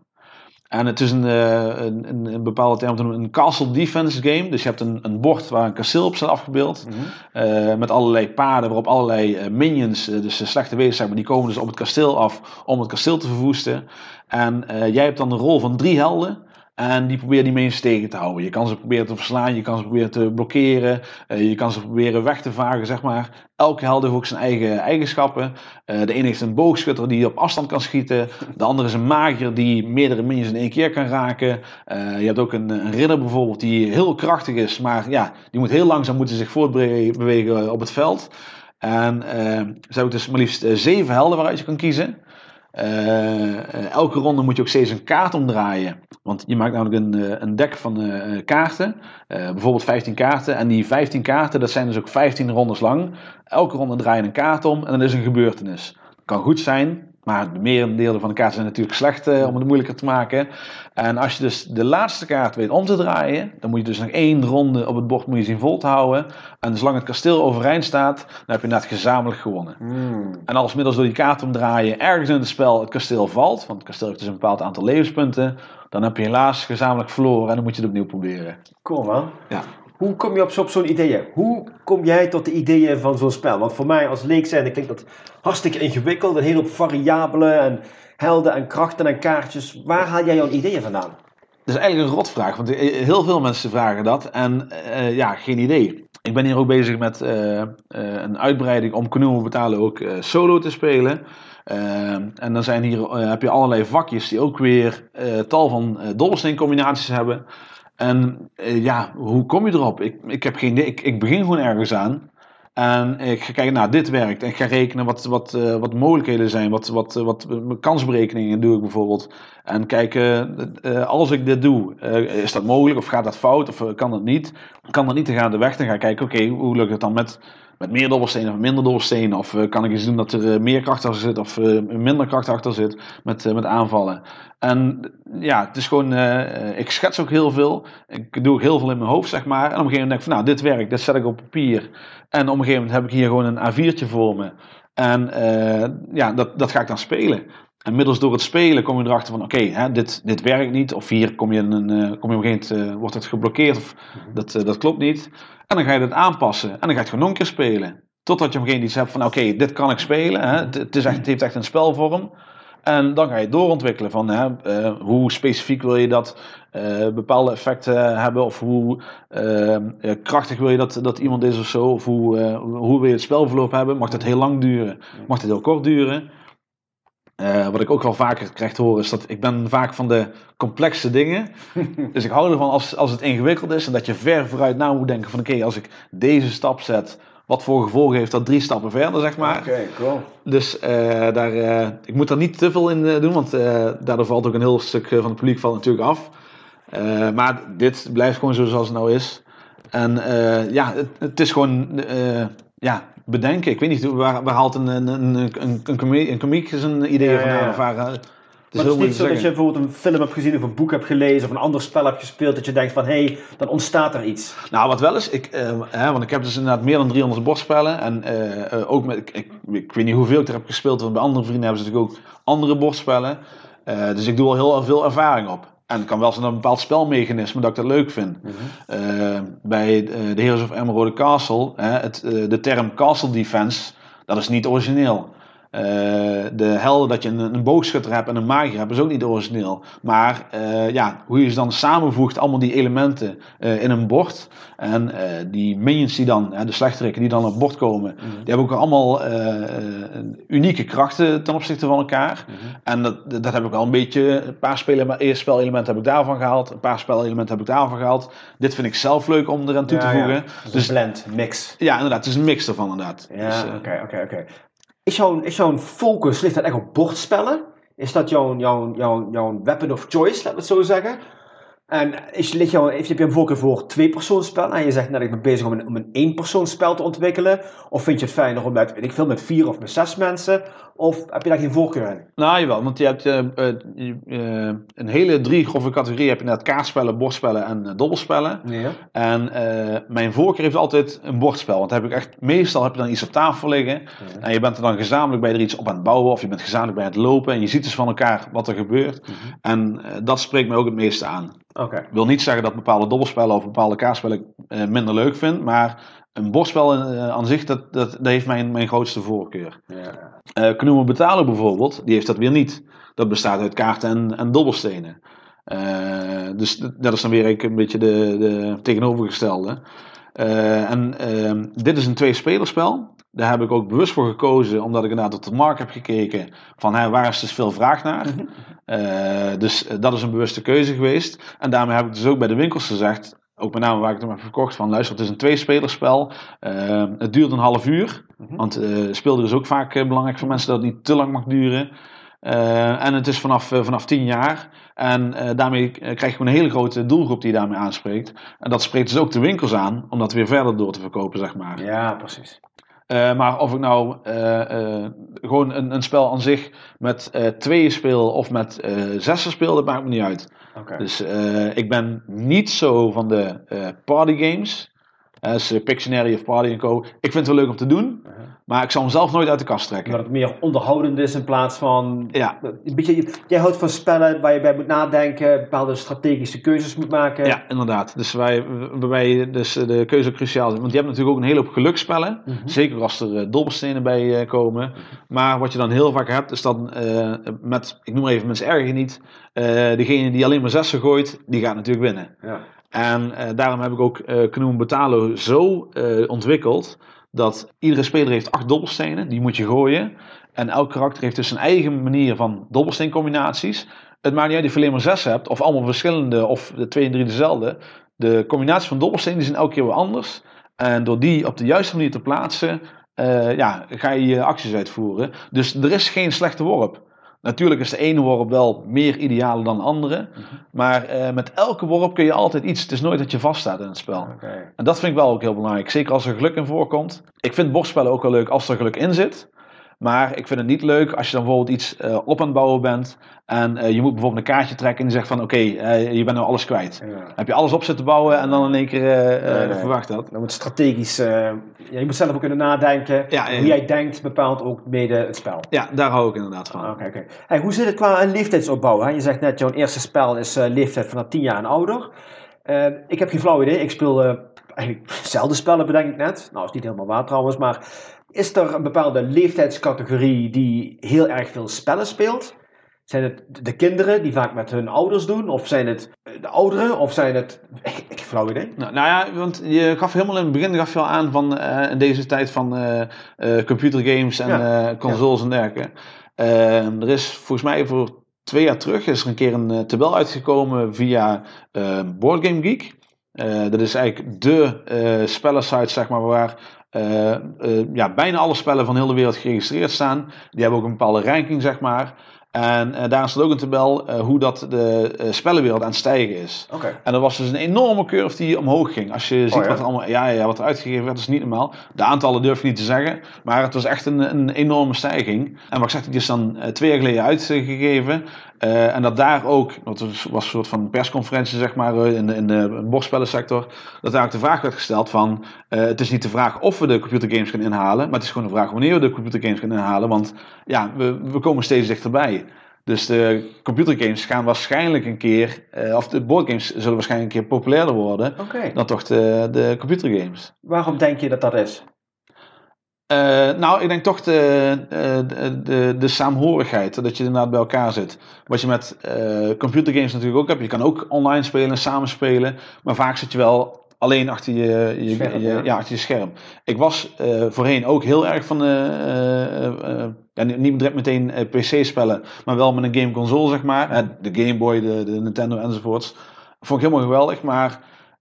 En het is een, eh, een, een, een bepaalde term te noemen, een castle defense game. Dus je hebt een, een bord waar een kasteel op staat afgebeeld. eh, met allerlei paden waarop allerlei eh, minions, dus de slechte wezens, zeg maar, die komen dus op het kasteel af om het kasteel te verwoesten. En jij hebt dan de rol van drie helden. En die proberen die mensen tegen te houden. Je kan ze proberen te verslaan, je kan ze proberen te blokkeren, eh, je kan ze proberen weg te vagen, zeg maar. Elke held heeft ook zijn eigen eigenschappen. Eh, de ene heeft een boogschutter die op afstand kan schieten. De andere is een magier die meerdere minions in één keer kan raken. Eh, je hebt ook een, ridder bijvoorbeeld die heel krachtig is, maar ja, die moet heel langzaam moeten zich voortbewegen op het veld. En eh, ze hebben dus maar liefst zeven helden waaruit je kan kiezen. Eh, eh, elke ronde moet je ook steeds een kaart omdraaien. Want je maakt namelijk een, eh, een deck van kaarten. Bijvoorbeeld 15 kaarten. En die 15 kaarten, dat zijn dus ook 15 rondes lang. Elke ronde draai je een kaart om en dan is een gebeurtenis. Kan goed zijn, maar de merendelen van de kaarten zijn natuurlijk slecht eh, om het moeilijker te maken. En als je dus de laatste kaart weet om te draaien, dan moet je dus nog één ronde op het bord moet je zien vol te houden. En zolang het kasteel overeind staat, dan heb je inderdaad gezamenlijk gewonnen. En als middels door die kaart omdraaien ergens in het spel het kasteel valt, want het kasteel heeft dus een bepaald aantal levenspunten, dan heb je helaas gezamenlijk verloren en dan moet je het opnieuw proberen. Cool man. Ja. Hoe kom je op, zo- op zo'n ideeën? Hoe kom jij tot de ideeën van zo'n spel? Want voor mij als leek zijn, klinkt dat hartstikke ingewikkeld. Een hele hoop variabelen en helden en krachten en kaartjes. Waar haal jij jouw ideeën vandaan? Dat is eigenlijk een rotvraag, want eh, heel veel mensen vragen dat en eh, ja, geen idee. Ik ben hier ook bezig met eh, een uitbreiding om Canoe betalen ook solo te spelen. En dan zijn hier, heb je allerlei vakjes die ook weer tal van dobbelsteencombinaties hebben. En eh, ja, hoe kom je erop? Ik, ik heb geen. Ik, ik begin gewoon ergens aan. En ik ga kijken, nou, dit werkt. En ik ga rekenen wat, wat, eh, wat mogelijkheden zijn. Wat, wat, wat kansberekeningen doe ik bijvoorbeeld. En kijken, eh, als ik dit doe, eh, is dat mogelijk? Of gaat dat fout? Of eh, kan dat niet? Kan dat niet, dan ga ik de weg. Dan ga ik kijken, oké, hoe lukt het dan met, met meer dobbelstenen of minder dobbelstenen? Of eh, kan ik iets doen dat er eh, meer kracht achter zit of eh, minder kracht achter zit met, met aanvallen? En ja, het is gewoon, ik schets ook heel veel. Ik doe ook heel veel in mijn hoofd, zeg maar. En op een gegeven moment denk ik van, nou, dit werkt, dit zet ik op papier. En op een gegeven moment heb ik hier gewoon een A4'tje voor me. En ja, dat, dat ga ik dan spelen. En middels door het spelen kom je erachter van, oké, dit, dit werkt niet. Of hier kom je, een, eh, kom je op een gegeven moment, eh, wordt het geblokkeerd of dat, eh, dat klopt niet. En dan ga je dat aanpassen. En dan ga je het gewoon nog een keer spelen. Totdat je op een gegeven moment iets hebt van, oké, dit kan ik spelen. Hè. Het, het, is echt, het heeft echt een spelvorm. En dan ga je doorontwikkelen van hè, hoe specifiek wil je dat bepaalde effecten hebben of hoe krachtig wil je dat, dat iemand is of zo. Of hoe, hoe wil je het spelverloop hebben. Mag het heel lang duren? Mag het heel kort duren? Eh, wat ik ook wel vaker krijg te horen is dat ik ben vaak van de complexe dingen. *laughs* dus ik hou ervan als, als het ingewikkeld is en dat je ver vooruit na moet denken van oké, als ik deze stap zet, wat voor gevolgen heeft dat drie stappen verder, zeg maar. Oké, cool. Dus eh, daar, eh, ik moet daar niet te veel in doen, want daardoor valt ook een heel stuk van het publiek valt natuurlijk af. Maar dit blijft gewoon zo zoals het nou is. En ja, het, het is gewoon ja, bedenken. Ik weet niet, waar, waar haalt een, een, een, een, een, komiek zijn idee Ja, vandaan? Of waar, eh, het is Maar het heel is niet zo dat je bijvoorbeeld een film hebt gezien of een boek hebt gelezen of een ander spel hebt gespeeld dat je denkt van hé, hey, dan ontstaat er iets. Nou, wat wel is, ik, eh, hè, want ik heb dus inderdaad meer dan 300 bordspellen. En eh, eh, ook met, ik, ik, ik weet niet hoeveel ik er heb gespeeld, want bij andere vrienden hebben ze natuurlijk ook andere bordspellen. Eh, dus ik doe al heel veel ervaring op. En het kan wel zijn dat een bepaald spelmechanisme dat ik dat leuk vind. Eh, bij eh, de Heroes of Emerald Castle, hè, het, eh, de term Castle Defense, dat is niet origineel. Eh, de helden dat je een, een boogschutter hebt en een magier hebt, is ook niet origineel. Maar eh, ja, hoe je ze dan samenvoegt, allemaal die elementen eh, in een bord. En die minions die dan, de slechterikken die dan op bord komen, die hebben ook allemaal unieke krachten ten opzichte van elkaar. En dat, dat heb ik al een beetje, een paar spelelementen heb ik daarvan gehaald, een paar spelelementen heb ik daarvan gehaald. Dit vind ik zelf leuk om eraan toe te voegen. Dus Dus een blend, mix. ja, inderdaad, het is een mix ervan inderdaad. Ja, Dus, oké, oké, oké. Is jouw, jouw focus, ligt dat echt op bordspellen? Is dat jouw, jouw, jouw, jouw weapon of choice, laten we het zo zeggen? En is, ligt jouw, heb je een voorkeur voor twee-persoonsspellen? En je zegt net, ik ben bezig om een, om een één-persoonsspel te ontwikkelen. Of vind je het fijner om met, ik veel, met vier of met zes mensen? Of heb je daar geen voorkeur in? Nou, jawel, want je hebt eh, een hele drie grove categorieën. Heb je net kaartspellen, bordspellen en dobbelspellen. Ja. En mijn voorkeur heeft altijd een bordspel. Want dan heb ik echt, meestal heb je dan iets op tafel liggen. En je bent er dan gezamenlijk bij er iets op aan het bouwen. Of je bent gezamenlijk bij het lopen. En je ziet dus van elkaar wat er gebeurt. En eh, dat spreekt me ook het meeste aan. Oké. Ik wil niet zeggen dat bepaalde dobbelspellen of bepaalde kaartspellen ik minder leuk vind. Maar een bordspel eh, aan zich, dat, dat, dat heeft mijn, mijn grootste voorkeur. Ja. Eh Knoemen Betalen bijvoorbeeld, die heeft dat weer niet. Dat bestaat uit kaarten en, en dobbelstenen. Eh, dus dat is dan weer een beetje de, de tegenovergestelde. En ehm, dit is een twee-spelerspel. Daar heb ik ook bewust voor gekozen, omdat ik inderdaad op de markt heb gekeken van hè, waar is dus veel vraag naar. Eh, dus dat is een bewuste keuze geweest. En daarmee heb ik dus ook bij de winkels gezegd, ook met name waar ik het heb verkocht, van luister, het is een tweespelerspel. Eh, het duurt een half uur. Want eh speelden is ook vaak eh, belangrijk voor mensen dat het niet te lang mag duren. Eh, en het is vanaf, eh, vanaf 10 jaar. En daarmee krijg je een hele grote doelgroep die je daarmee aanspreekt. En dat spreekt dus ook de winkels aan, om dat weer verder door te verkopen, zeg maar. ja, precies. Maar of ik nou gewoon een, een spel aan zich met tweeën speel of met zessen speel, dat maakt me niet uit. Dus eh, ik ben niet zo van de eh party games. Eh, dus eh, Pictionary of Party Co. Ik vind het wel leuk om te doen, Uh-huh. maar ik zal hem zelf nooit uit de kast trekken. Omdat het meer onderhoudend is in plaats van... Ja. Een beetje, jij houdt van spellen waar je bij moet nadenken, bepaalde strategische keuzes moet maken. Ja, inderdaad. Dus wij, waarbij dus eh, de keuze cruciaal is. Want je hebt natuurlijk ook een hele hoop gelukspellen. Mhm. Zeker als er eh, dobbelstenen bij komen. Maar wat je dan heel vaak hebt, is dan met, ik noem even mensen erger niet. degene die alleen maar zessen gooit, die gaat natuurlijk winnen. Ja. En eh, daarom heb ik ook eh Knoem Betalo zo eh, ontwikkeld. Dat iedere speler heeft acht dobbelstenen. Die moet je gooien. En elk karakter heeft dus zijn eigen manier van dobbelsteencombinaties. Het maakt niet uit of je alleen maar zes hebt. Of allemaal verschillende. Of de twee en drie dezelfde. De combinaties van dobbelstenen zijn elke keer weer anders. En door die op de juiste manier te plaatsen. ja, ga je je acties uitvoeren. Dus er is geen slechte worp. Natuurlijk is de ene worp wel meer ideaal dan de andere. Maar eh, met elke worp kun je altijd iets. Het is nooit dat je vaststaat in het spel. En dat vind ik wel ook heel belangrijk. Zeker als er geluk in voorkomt. Ik vind bordspellen ook wel leuk als er geluk in zit. Maar ik vind het niet leuk als je dan bijvoorbeeld iets eh, op aan het bouwen bent. En eh, je moet bijvoorbeeld een kaartje trekken en die zegt van oké, eh, je bent nou alles kwijt. Ja. Heb je alles op zitten bouwen en dan in één keer Nee, nee. verwacht dat. Dan moet strategisch, ja, je moet zelf ook kunnen nadenken. Ja. Hoe jij denkt bepaalt ook mede het spel. Ja, daar hou ik inderdaad van. Oké, oké. Hey, hoe zit het qua leeftijdsopbouw? Hè? Je zegt net, jouw eerste spel is leeftijd vanaf 10 jaar en ouder. Ik heb geen flauw idee. Ik speel eigenlijk zelden spellen, bedenk ik net. Nou, is niet helemaal waar trouwens, maar is er een bepaalde leeftijdscategorie die heel erg veel spellen speelt? Zijn het de kinderen die vaak met hun ouders doen? Of zijn het de ouderen? Of zijn het... Ik, ik flauw idee. Nou, nou ja, want je gaf helemaal in het begin gaf je al aan van eh, in deze tijd van uh, uh, computergames en Ja. consoles en dergelijke. Ehm, er is volgens mij voor twee jaar terug is er een keer een tabel uitgekomen via Board Game Geek. dat is eigenlijk de spellensite zeg maar waar ja, bijna alle spellen van heel de wereld geregistreerd staan. Die hebben ook een bepaalde ranking zeg maar. En uh, daar staat ook een tabel hoe dat de spellenwereld aan het stijgen is. Okay. En er was dus een enorme curve die omhoog ging. Als je ziet Oh, ja? wat er allemaal, ja, ja, wat er uitgegeven werd, is niet normaal. De aantallen durf je niet te zeggen, maar het was echt een, een enorme stijging. En wat ik zeg, die is dan twee jaar geleden uitgegeven. Uh, en dat daar ook, dat was, was een soort van persconferentie zeg maar uh, in de, in de bordspellensector, dat daar ook de vraag werd gesteld van, uh, het is niet de vraag of we de computergames gaan inhalen, maar het is gewoon de vraag wanneer we de computergames gaan inhalen, want ja, we, we komen steeds dichterbij. Dus de computergames gaan waarschijnlijk een keer, uh, of de boardgames zullen waarschijnlijk een keer populairder worden okay. dan toch de, de computergames. Waarom denk je dat dat is? Uh, nou, ik denk toch de, de, de, de saamhorigheid, dat je inderdaad bij elkaar zit. Wat je met uh, computergames natuurlijk ook hebt. Je kan ook online spelen, samen spelen, maar vaak zit je wel alleen achter je, je, scherm, je, ja. ja, achter je scherm. Ik was uh, voorheen ook heel erg van de, ja, niet direct meteen PC-spellen, maar wel met een game console, zeg maar. De Game Boy, de, de Nintendo enzovoorts. Vond ik helemaal geweldig, maar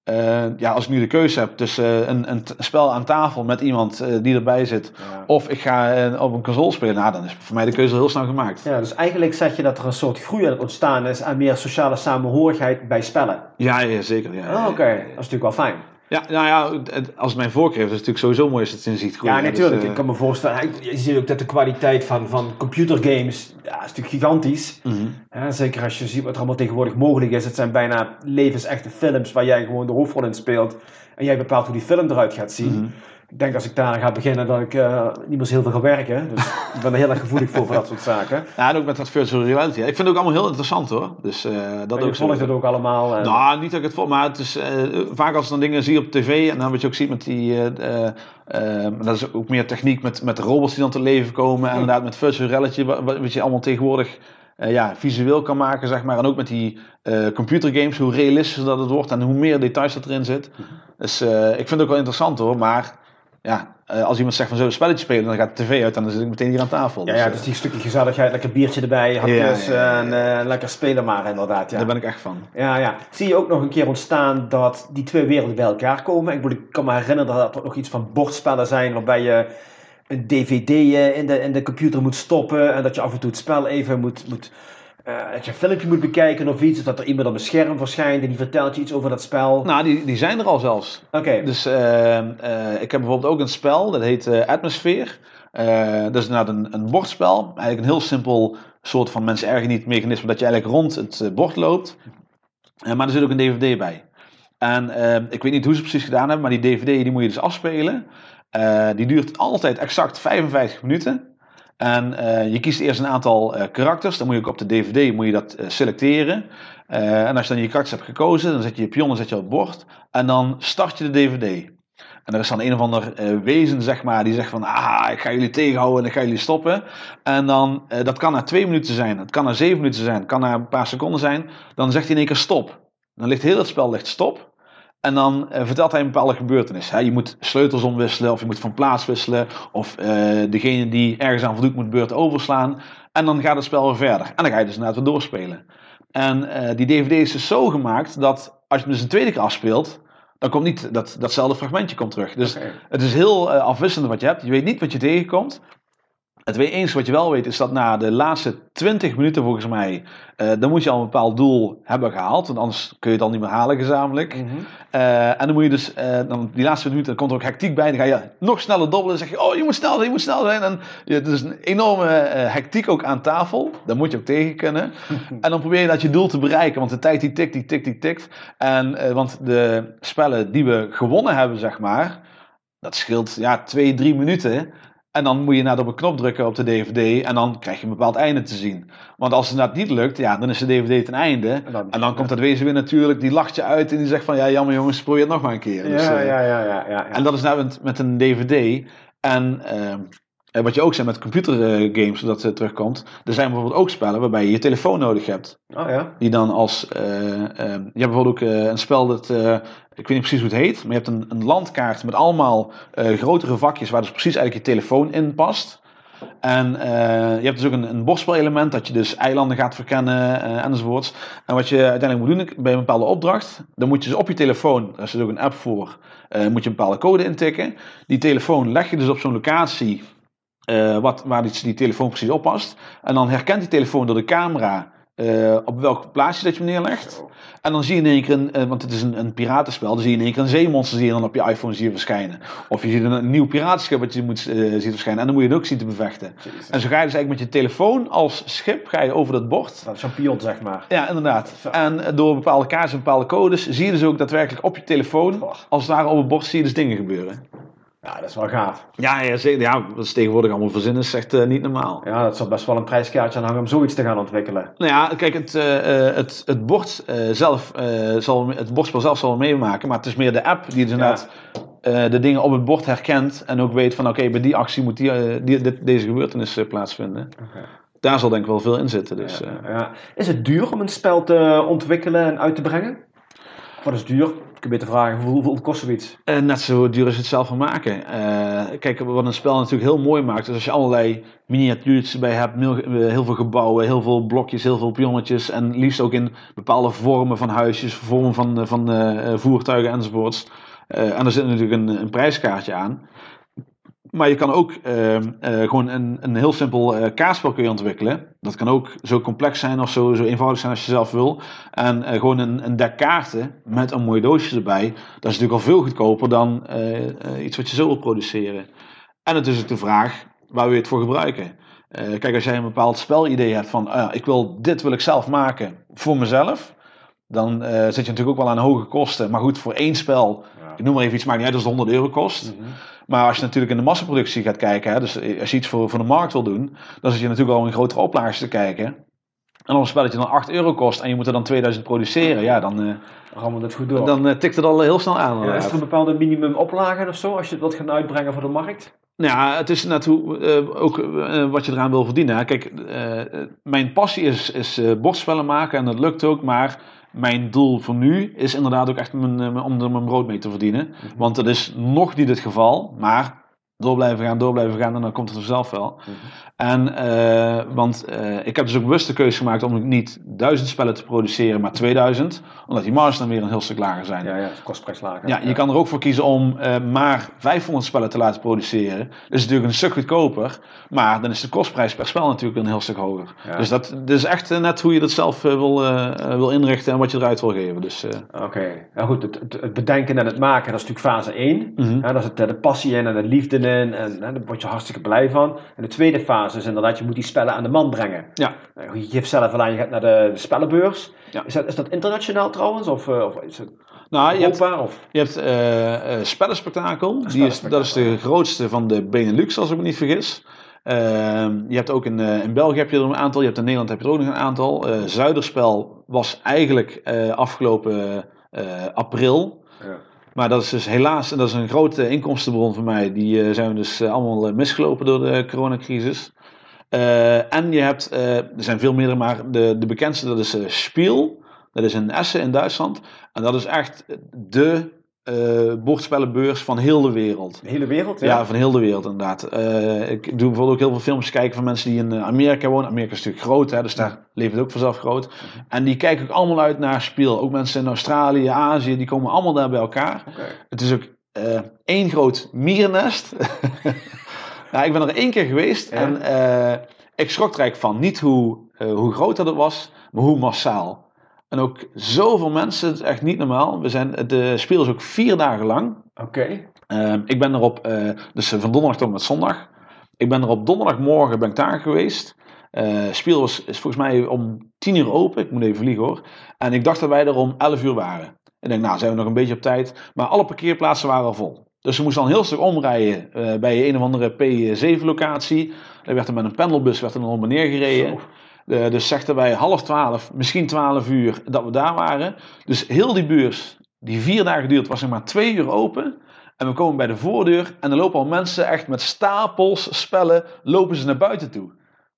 uh, ja, als ik nu de keuze heb tussen uh, een, een spel aan tafel met iemand uh, die erbij zit, Ja. of ik ga op een console spelen, nou, dan is voor mij de keuze heel snel gemaakt. Ja, dus eigenlijk zeg je dat er een soort groei aan het ontstaan is aan meer sociale samenhorigheid bij spellen. Ja, ja zeker. Ja, Oh, Oké, okay. dat is natuurlijk wel fijn. Ja, nou ja, als mijn voorkeur heeft, is het natuurlijk sowieso mooi als het in ziet groeien. Ja, natuurlijk. Dus, ik kan me voorstellen. Je ziet ook dat de kwaliteit van, van computergames ja, is natuurlijk gigantisch. mm -hmm. Ja, zeker als je ziet wat er allemaal tegenwoordig mogelijk is. Het zijn bijna levensechte films waar jij gewoon de hoofdrol in speelt. En jij bepaalt hoe die film eruit gaat zien. Mm -hmm. Ik denk als ik daar ga beginnen dat ik uh, niet meer zo heel veel ga werken. Dus ik ben er heel erg gevoelig voor, voor dat soort zaken. *laughs* Ja, en ook met dat virtual reality. Ik vind het ook allemaal heel interessant hoor. Dus, uh, dat en ook volgt het ook allemaal? Uh... Nou, niet dat ik het volg, maar het is uh, vaak als ik dan dingen zie op tv en dan wat je ook ziet met die, dat is ook meer techniek met, met robots die dan te leven komen. En inderdaad met virtual reality, wat, wat je allemaal tegenwoordig uh, ja, visueel kan maken, zeg maar. En ook met die uh, computergames, hoe realistischer dat het wordt en hoe meer details dat erin zit. Dus uh, ik vind het ook wel interessant hoor, maar ja, als iemand zegt van zullen we een spelletje spelen, dan gaat de tv uit en dan zit ik meteen hier aan tafel. Ja, ja dus die stukje gezelligheid, lekker biertje erbij, hapjes ja, ja, ja, en lekker spelen maar inderdaad. Ja. Daar ben ik echt van. Ja, ja. Zie je ook nog een keer ontstaan dat die twee werelden bij elkaar komen? Ik, bedoel, ik kan me herinneren dat er nog iets van bordspellen zijn waarbij je een dvd in de, in de computer moet stoppen en dat je af en toe het spel even moet, moet uh, dat je een filmpje moet bekijken of iets, of dat er iemand op een scherm verschijnt en die vertelt je iets over dat spel. Nou, die, die zijn er al zelfs. Oké. Okay. Dus uh, uh, ik heb bijvoorbeeld ook een spel, dat heet uh, Atmosphere. dat is inderdaad een, een bordspel, eigenlijk een heel simpel soort van mensen ergen niet mechanisme, dat je eigenlijk rond het bord loopt. maar er zit ook een dvd bij. En ik weet niet hoe ze het precies gedaan hebben, maar die dvd die moet je dus afspelen. Die duurt altijd exact 55 minuten. En uh, je kiest eerst een aantal uh, karakters. Dan moet je ook op de DVD moet je dat selecteren. en als je dan je karakters hebt gekozen, dan zet je je pionnen zet je op het bord. En dan start je de DVD. En er is dan een of ander wezen, zeg maar, die zegt van... Ah, ik ga jullie tegenhouden en ik ga jullie stoppen. En dan, dat kan na twee minuten zijn. Het kan na zeven minuten zijn. Het kan na een paar seconden zijn. Dan zegt hij in één keer stop. Dan ligt heel het spel ligt stop. En dan uh, vertelt hij een bepaalde gebeurtenis. Hè? Je moet sleutels omwisselen, of je moet van plaats wisselen, of uh, degene die ergens aan voldoet moet beurt overslaan. En dan gaat het spel weer verder. En dan ga je dus inderdaad weer doorspelen. En uh, die DVD is dus zo gemaakt dat als je hem dus een tweede keer afspeelt, dan komt niet dat, datzelfde fragmentje komt terug. Dus okay. het is heel afwisselend wat je hebt. Je weet niet wat je tegenkomt. Het enige wat je wel weet is dat na de laatste 20 minuten volgens mij, uh, dan moet je al een bepaald doel hebben gehaald. Want anders kun je het al niet meer halen gezamenlijk. Mm -hmm. uh, en dan moet je dus, uh, dan die laatste minuten, dan komt er ook hectiek bij. Dan ga je nog sneller dobbelen. Dan zeg je, oh je moet snel zijn, je moet snel zijn. En ja, het is een enorme hectiek ook aan tafel. Daar moet je ook tegen kunnen. *laughs* en dan probeer je dat je doel te bereiken. Want de tijd die tikt, die tikt, die tikt. En, want de spellen die we gewonnen hebben, zeg maar, dat scheelt ja, twee, drie minuten. En dan moet je naar op een knop drukken op de DVD en dan krijg je een bepaald einde te zien. Want als het dat niet lukt, ja, dan is de DVD ten einde. En dan, en dan komt dat wezen weer natuurlijk, die lacht je uit en die zegt van ja, jammer jongens, probeer het nog maar een keer. Ja, dus, uh, ja, ja, ja, ja, ja, En dat is nou met, met een DVD. En uh, eh, wat je ook zei met computergames, dat het terugkomt. Er zijn bijvoorbeeld ook spellen waarbij je je telefoon nodig hebt. Oh ja. Die dan als. eh, eh, je hebt bijvoorbeeld ook eh, een spel dat. eh, ik weet niet precies hoe het heet. Maar je hebt een, een landkaart met allemaal eh, grotere vakjes waar dus precies eigenlijk je telefoon in past. En eh, je hebt dus ook een, een bordspelelement dat je dus eilanden gaat verkennen eh, enzovoorts. En wat je uiteindelijk moet doen bij een bepaalde opdracht, dan moet je dus op je telefoon, daar zit ook een app voor, eh, moet je een bepaalde code intikken. Die telefoon leg je dus op zo'n locatie eh, wat, waar die, die telefoon precies op past. En dan herkent die telefoon door de camera eh, op welk plaatsje dat je hem neerlegt. En dan zie je in één keer, een, eh, want het is een, een piratenspel, dan zie je in één keer een zeemonster zie je dan op je iPhone zie je verschijnen. Of je ziet een, een nieuw piratenschip wat je moet, ziet verschijnen. En dan moet je het ook zien te bevechten. Jezus. En zo ga je dus eigenlijk met je telefoon als schip ga je over dat bord. Dat is zo'n pion, zeg maar. Ja, inderdaad. Zo. En door bepaalde kaarten en bepaalde codes zie je dus ook daadwerkelijk op je telefoon, als het ware op het bord, zie je dus dingen gebeuren. Ja, dat is wel gaaf. Ja, ja, zeker. ja wat ze tegenwoordig allemaal verzinnen is echt eh, niet normaal. Ja, dat zal best wel een prijskaartje aan hangen om zoiets te gaan ontwikkelen. Nou ja, kijk, het, eh, het, het bord zelf, zal, het bordspel zelf zal meemaken, maar het is meer de app die dus inderdaad de dingen op het bord herkent en ook weet van oké, bij die actie moet die, die, dit- deze gebeurtenis plaatsvinden. Daar zal denk ik wel veel in zitten. Dus, Ja, ja. Is het duur om een spel te ontwikkelen en uit te brengen? Wat is duur? Ik beter vragen, hoeveel, kost zoiets? Eh, net zo duur is het zelf van maken. Eh, kijk, wat een spel natuurlijk heel mooi maakt, is als je allerlei miniatuurtjes erbij hebt, eh, heel veel gebouwen, heel veel blokjes, heel veel pionnetjes en liefst ook in bepaalde vormen van huisjes, vormen van, van voertuigen enzovoorts. En er zit natuurlijk een, een prijskaartje aan. Maar je kan ook eh, eh, gewoon een, een heel simpel kaartspel kun je ontwikkelen. Dat kan ook zo complex zijn of zo, zo eenvoudig zijn als je zelf wil. En eh, gewoon een, een dek kaarten met een mooi doosje erbij. Dat is natuurlijk al veel goedkoper dan iets wat je zo wil produceren. En het is ook de vraag, waar wil je het voor gebruiken? Kijk, als jij een bepaald spelidee hebt van, ah ik wil, dit wil ik zelf maken voor mezelf. Dan zit je natuurlijk ook wel aan hoge kosten. Maar goed, voor één spel, ik noem maar even iets, maakt niet uit als het 100 euro kost. Mhm. Maar als je natuurlijk in de massaproductie gaat kijken, hè, dus als je iets voor, voor de markt wil doen, dan zit je natuurlijk al in grotere oplages te kijken. En als een spelletje dan 8 euro kost en je moet er dan 2000 produceren, ja, dan, eh, Dan gaan we dat goed door. dan eh, tikt het al heel snel aan. ja, is er een bepaalde minimum oplage of zo, als je het wilt gaan uitbrengen voor de markt? Nou ja, het is net hoe, eh, ook eh, wat je eraan wil verdienen. hè. Kijk, eh, eh, mijn passie is, is eh, bordspellen maken en dat lukt ook, maar mijn doel voor nu is inderdaad ook echt mijn, eh, om er mijn brood mee te verdienen. Want dat is nog niet het geval, maar door blijven gaan, door blijven gaan en dan komt het vanzelf wel. En, eh, want eh, ik heb dus ook bewust de keuze gemaakt om niet duizend spellen te produceren, maar 2000. Omdat die marges dan weer een heel stuk lager zijn. Ja, ja, kostprijs lager. Ja, je kan er ook voor kiezen om eh, maar 500 spellen te laten produceren. Dat is natuurlijk een stuk goedkoper. Maar dan is de kostprijs per spel natuurlijk een heel stuk hoger. Ja. Dus dat, dat is echt net hoe je dat zelf wil, wil inrichten en wat je eruit wil geven. Dus, Oké, nou goed, het, het, het bedenken en het maken, dat is natuurlijk fase 1. mhm. Ja, daar zit eh, de passie en de liefde in en hè, daar word je hartstikke blij van. En de tweede fase is inderdaad, je moet die spellen aan de man brengen. Ja. Nou, Je geeft zelf al aan, je gaat naar de, de spellenbeurs. Ja. Is, dat, is dat internationaal trouwens? Of, eh, of is het Nou, je hebt? Of? je hebt eh, eh, Spellenspectakel. Die is, dat is de grootste van de Benelux, als ik me niet vergis. Ehm, je hebt ook in, eh, in België heb je er een aantal. Je hebt in Nederland heb je er ook nog een aantal. Eh, Zuiderspel was eigenlijk eh, afgelopen eh, april. Ja. Maar dat is dus helaas, en dat is een grote inkomstenbron voor mij, die eh, zijn we dus eh, allemaal eh, misgelopen door de coronacrisis. En je hebt, er zijn veel meerdere, maar de, de bekendste dat is eh, Spiel. Dat is in Essen in Duitsland. En dat is echt de bordspellenbeurs van heel de wereld. De hele wereld? Ja, van heel de wereld inderdaad. Eh, ik doe bijvoorbeeld ook heel veel filmpjes kijken van mensen die in eh, Amerika wonen. Amerika is natuurlijk groot, hè, dus daar leeft het ook vanzelf groot. En die kijken ook allemaal uit naar Spiel. Ook mensen in Australië, Azië, die komen allemaal daar bij elkaar. Het is ook één groot mierennest. *laughs* nou, ik ben er één keer geweest Ja. en ik schrok er eigenlijk van. Niet hoe, hoe groot dat het was, maar hoe massaal. En ook zoveel mensen, het is echt niet normaal. We zijn, de speel is ook vier dagen lang. Oké. Ehm, ik ben er op, eh, dus van donderdag tot met zondag. Ik ben er op donderdagmorgen ben ik daar geweest. Eh Spiel was, is volgens mij om 10 uur open. Ik moet even vliegen hoor. En ik dacht dat wij er om 11 uur waren. Ik denk, nou zijn we nog een beetje op tijd. Maar alle parkeerplaatsen waren al vol. Dus we moesten al een heel stuk omrijden eh, bij een of andere P7 locatie. Daar werd er met een pendelbus werd er nog maar neergereden. Zo. Eh, dus zegden wij half twaalf, misschien twaalf uur dat we daar waren. Dus heel die beurs, die vier dagen duurt, was zeg maar twee uur open. En we komen bij de voordeur en er lopen al mensen echt met stapels spellen, lopen ze naar buiten toe.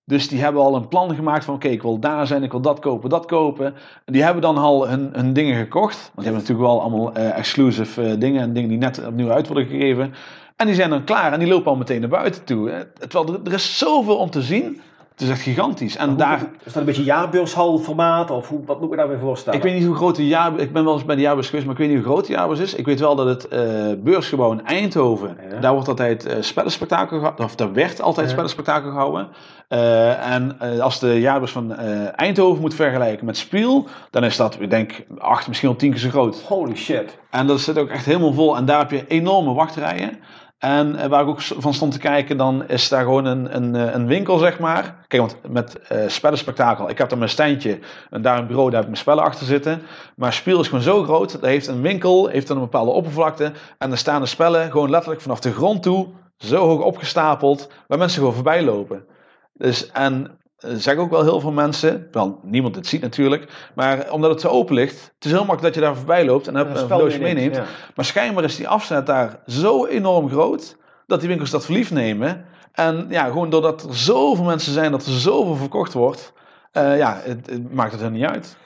Dus die hebben al een plan gemaakt van oké, ik wil daar zijn, ik wil dat kopen, dat kopen. En die hebben dan al hun, hun dingen gekocht. Want die hebben natuurlijk wel allemaal eh, exclusive eh, dingen en dingen die net opnieuw uit worden gegeven. En die zijn dan klaar en die lopen al meteen naar buiten toe. Terwijl er, er is zoveel om te zien. Het is echt gigantisch. En daar, Is dat een beetje jaarbeurshalformaat of hoe, wat moet ik me daarbij voorstellen? ik weet niet hoe groot de jaar... Ik ben wel eens bij de jaarbeurs geweest, maar ik weet niet hoe groot de jaarbeurs is. Ik weet wel dat het eh, beursgebouw in Eindhoven... Ja. Daar wordt altijd eh spellenspectakel gehouden. Of daar werd altijd Ja. spellenspectakel gehouden. Eh, en als de jaarbeurs van Eindhoven moet vergelijken met Spiel... Dan is dat, ik denk, acht, misschien wel tien keer zo groot. Holy shit. En dat zit ook echt helemaal vol. En daar heb je enorme wachtrijen. En eh, waar ik ook van stond te kijken, dan is daar gewoon een, een, eh, een winkel, zeg maar. Kijk, want met eh spellenspectakel, ik heb daar mijn standje en daar een bureau, daar heb ik mijn spellen achter zitten. Maar Spiel is gewoon zo groot, dat heeft een winkel, heeft dan een bepaalde oppervlakte. En er staan de spellen gewoon letterlijk vanaf de grond toe, zo hoog opgestapeld, waar mensen gewoon voorbij lopen. Dus, en zeggen ook wel heel veel mensen, wel niemand het ziet natuurlijk, maar omdat het zo open ligt, het is heel makkelijk dat je daar voorbij loopt en Een doosje meeneemt, ja. Maar schijnbaar is die afzet daar zo enorm groot dat die winkels dat verliefd nemen. En ja, gewoon doordat er zoveel mensen zijn, dat er zoveel verkocht wordt, eh, ja, het, het maakt het er niet uit.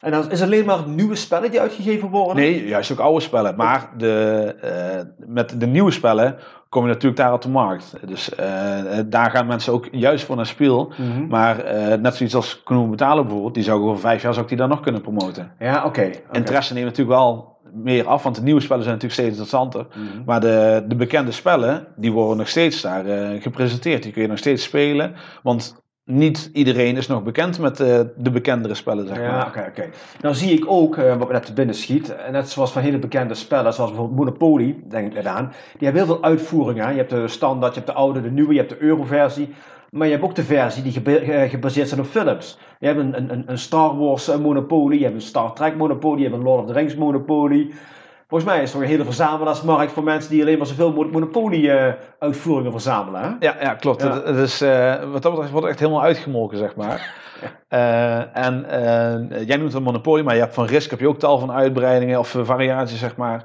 En dan is alleen maar nieuwe spellen die uitgegeven worden? Nee, juist ook oude spellen. Maar de, eh, met de nieuwe spellen kom je natuurlijk daar op de markt. Dus eh, daar gaan mensen ook juist voor naar speel. Mhm. Maar eh, net zoiets als Knoemen Betalen bijvoorbeeld, die zou ik over vijf jaar zou ik die dan nog kunnen promoten. Ja, oké. oké. Interesse neemt natuurlijk wel meer af, want de nieuwe spellen zijn natuurlijk steeds interessanter. Mhm. Maar de, de bekende spellen, die worden nog steeds daar eh, gepresenteerd. Die kun je nog steeds spelen. Want niet iedereen is nog bekend met eh, de bekendere spellen, zeg Ja, maar. oké, oké. Nou zie ik ook, eh, wat me net te binnen schiet, en net zoals van hele bekende spellen, zoals bijvoorbeeld Monopoly, denk ik net aan, die hebben heel veel uitvoeringen. Je hebt de standaard, je hebt de oude, de nieuwe, je hebt de euro-versie. Maar je hebt ook de versie die gebe- eh, gebaseerd zijn op films. Je hebt een, een, een Star Wars Monopoly, je hebt een Star Trek Monopoly, je hebt een Lord of the Rings Monopoly. Volgens mij is er een hele verzamelaarsmarkt voor mensen die alleen maar zoveel mo- Monopoly-uitvoeringen verzamelen. Hè? Ja, ja klopt. Ja. Eh, wat dat betreft wordt het echt helemaal uitgemolken, zeg maar. *laughs* Eh, en eh, jij noemt het Monopoly, maar je hebt van Risk heb je ook tal van uitbreidingen of variaties, zeg maar.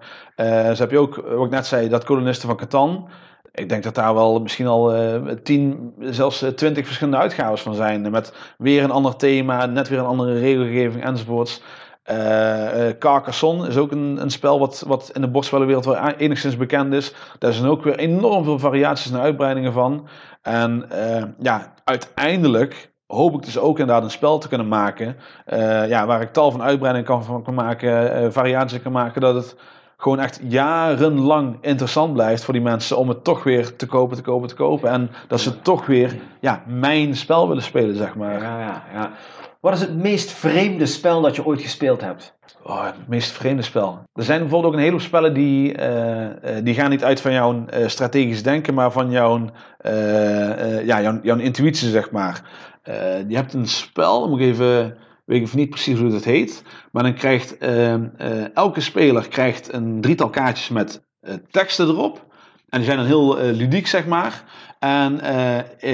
Zo heb je ook, wat ik net zei, dat kolonisten van Catan. Ik denk dat daar wel misschien al tien, zelfs twintig verschillende uitgaves van zijn. Met weer een ander thema, net weer een andere regelgeving enzovoorts. Eh, Carcassonne is ook een, een spel wat, wat in de bordspellenwereld wel enigszins bekend is. Daar zijn ook weer enorm veel variaties en uitbreidingen van. En eh, ja, uiteindelijk hoop ik dus ook inderdaad een spel te kunnen maken. ja, waar ik tal van uitbreidingen kan, van kan maken, variaties kan maken. Dat het gewoon echt jarenlang interessant blijft voor die mensen om het toch weer te kopen, te kopen, te kopen. En dat ze toch weer ja, mijn spel willen spelen, zeg maar. Ja, ja, ja. Wat is het meest vreemde spel dat je ooit gespeeld hebt? Oh, het meest vreemde spel. Er zijn bijvoorbeeld ook een heleboel spellen die, eh, eh, die gaan niet uit van jouw eh, strategisch denken, maar van jouw, ja, jouw, jouw intuïtie, zeg maar. Je hebt een spel, moet ik even, weet ik niet precies hoe het heet, maar dan krijgt eh, eh, elke speler krijgt een drietal kaartjes met teksten erop. En die zijn dan heel ludiek, zeg maar. En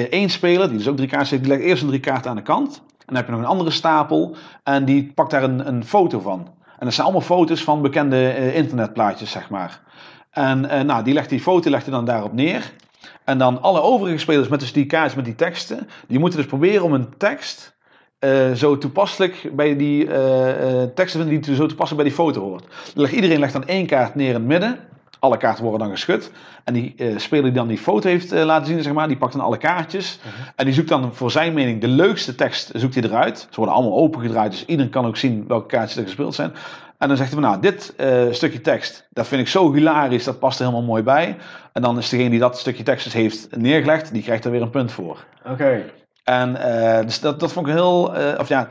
één speler, die dus ook drie kaarten heeft, die legt eerst een drie kaarten aan de kant. Dan heb je nog een andere stapel en die pakt daar een, een foto van. En dat zijn allemaal foto's van bekende eh, internetplaatjes, zeg maar. En eh, nou, die legt die foto legt hij dan daarop neer. En dan alle overige spelers met dus die kaartjes met die teksten, die moeten dus proberen om een tekst eh, zo toepasselijk bij die teksten vinden die zo toepasselijk bij die foto hoort. Legt, iedereen legt dan één kaart neer in het midden. Alle kaarten worden dan geschud. En die eh, speler die dan die foto heeft eh, laten zien, zeg maar, die pakt dan alle kaartjes. En die zoekt dan voor zijn mening de leukste tekst zoekt hij eruit. Ze worden allemaal opengedraaid, dus iedereen kan ook zien welke kaartjes er gespeeld zijn. En dan zegt hij van, nou, dit eh, stukje tekst, dat vind ik zo hilarisch, dat past er helemaal mooi bij. En dan is degene die dat stukje tekst dus heeft neergelegd, die krijgt er weer een punt voor. Oké. En dus dat, dat vond ik heel, of ja,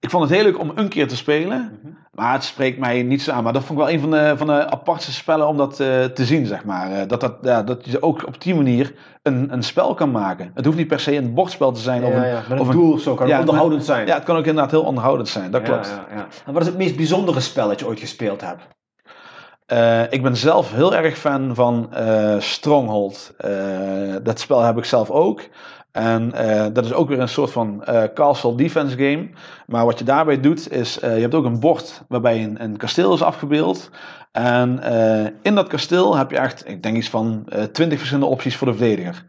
ik vond het heel leuk om een keer te spelen. Mhm. Maar het spreekt mij niet zo aan. Maar dat vond ik wel een van de, van de apartste spellen om dat eh, te zien, zeg maar. Eh, dat, dat, ja, dat je ook op die manier een, een spel kan maken. Het hoeft niet per se een bordspel te zijn. of een, ja, of een doel of zo kan het Ja, onderhoudend zijn. ja, het kan ook inderdaad heel onderhoudend zijn. Dat klopt. Ja, ja. En wat is het meest bijzondere spel dat je ooit gespeeld hebt? Eh, ik ben zelf heel erg fan van Stronghold. Dat spel heb ik zelf ook. En eh, dat is ook weer een soort van eh, castle defense game. Maar wat je daarbij doet, is eh, je hebt ook een bord waarbij een, een kasteel is afgebeeld. En in dat kasteel heb je echt, ik denk iets van twintig verschillende opties voor de verdediger.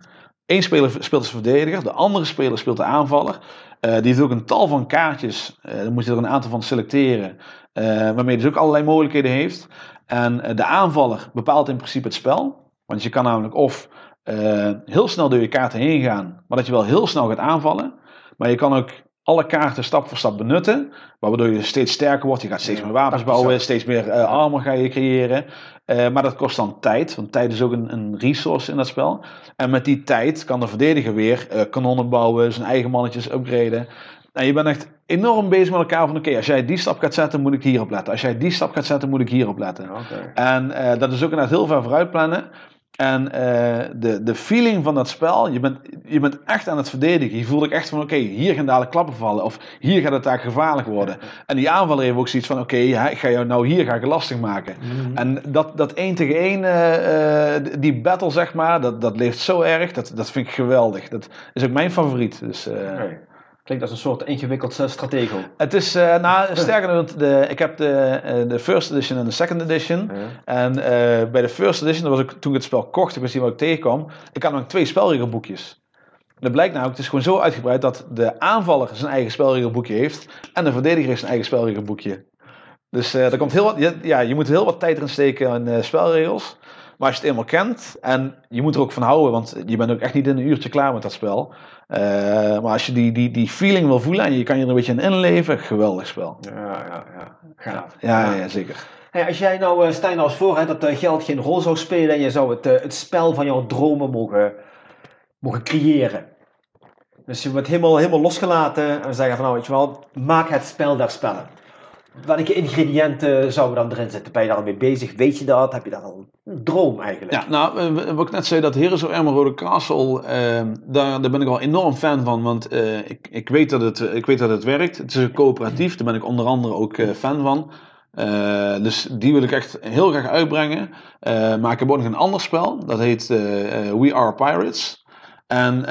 Eén speler speelt als verdediger, de andere speler speelt de aanvaller. Die heeft ook een tal van kaartjes, daar moet je er een aantal van selecteren. waarmee hij dus ook allerlei mogelijkheden heeft. En de aanvaller bepaalt in principe het spel. Want je kan namelijk of eh, heel snel door je kaarten heen gaan, maar dat je wel heel snel gaat aanvallen. Maar je kan ook alle kaarten stap voor stap benutten, waardoor je steeds sterker wordt. Je gaat steeds Ja, meer wapens bouwen, steeds meer eh, armor ga je creëren. Eh, maar dat kost dan tijd, want tijd is ook een, een resource in dat spel. En met die tijd kan de verdediger weer kanonnen bouwen, zijn eigen mannetjes upgraden. En je bent echt enorm bezig met elkaar van oké, als jij die stap gaat zetten, moet ik hierop letten. Als jij die stap gaat zetten, moet ik hierop letten. En dat is ook inderdaad heel ver vooruit plannen. En eh, de, de feeling van dat spel, je bent, je bent echt aan het verdedigen. Je voelt ook echt van, oké, hier gaan dadelijk klappen vallen. Of hier gaat het taak gevaarlijk worden. En die aanvaller heeft ook zoiets van, oké, ja, ik ga jou nou hier ga ik lastig maken. Mhm. En dat, dat één tegen één, eh, eh, die battle zeg maar, dat, dat leeft zo erg. Dat, dat vind ik geweldig. Dat is ook mijn favoriet. Dus. Klinkt als een soort ingewikkeld uh, stratego. Het is, eh, nou, *laughs* sterker dan, de, ik heb de, eh, de first edition en de second edition. Ja. En eh, bij de first edition, dat was ik, toen ik het spel kocht, ik wist niet wat ik tegenkwam, ik had nog twee spelregelboekjes. Dat blijkt nou, het is gewoon zo uitgebreid dat de aanvaller zijn eigen spelregelboekje heeft en de verdediger heeft zijn eigen spelregelboekje. Dus eh er komt heel wat, ja, ja, je moet heel wat tijd erin steken in eh, spelregels. Maar als je het eenmaal kent, en je moet er ook van houden, want je bent ook echt niet in een uurtje klaar met dat spel. Eh, maar als je die, die, die feeling wil voelen en je kan je er een beetje in inleven, geweldig spel. Ja, ja, ja. Gaaf. Ja, ja zeker. Hey, als jij nou, eh, nou eens voor hè, dat eh, geld geen rol zou spelen en je zou het, het spel van jouw dromen mogen, mogen creëren. Dus je wordt helemaal, helemaal losgelaten en zeggen van nou weet je wel, maak het spel der spellen. Welke ingrediënten zouden dan erin zitten? Ben je daar al mee bezig? Weet je dat? Heb je daar al een droom eigenlijk? Ja, nou, eh, wat ik net zei, dat of Emerald Castle, eh, daar, daar ben ik wel enorm fan van. Want eh, ik, ik, weet dat het, ik weet dat het werkt. Het is een coöperatief, daar ben ik onder andere ook eh, fan van. Eh, dus die wil ik echt heel graag uitbrengen. Eh, maar ik heb ook nog een ander spel, dat heet eh, eh, We Are Pirates. En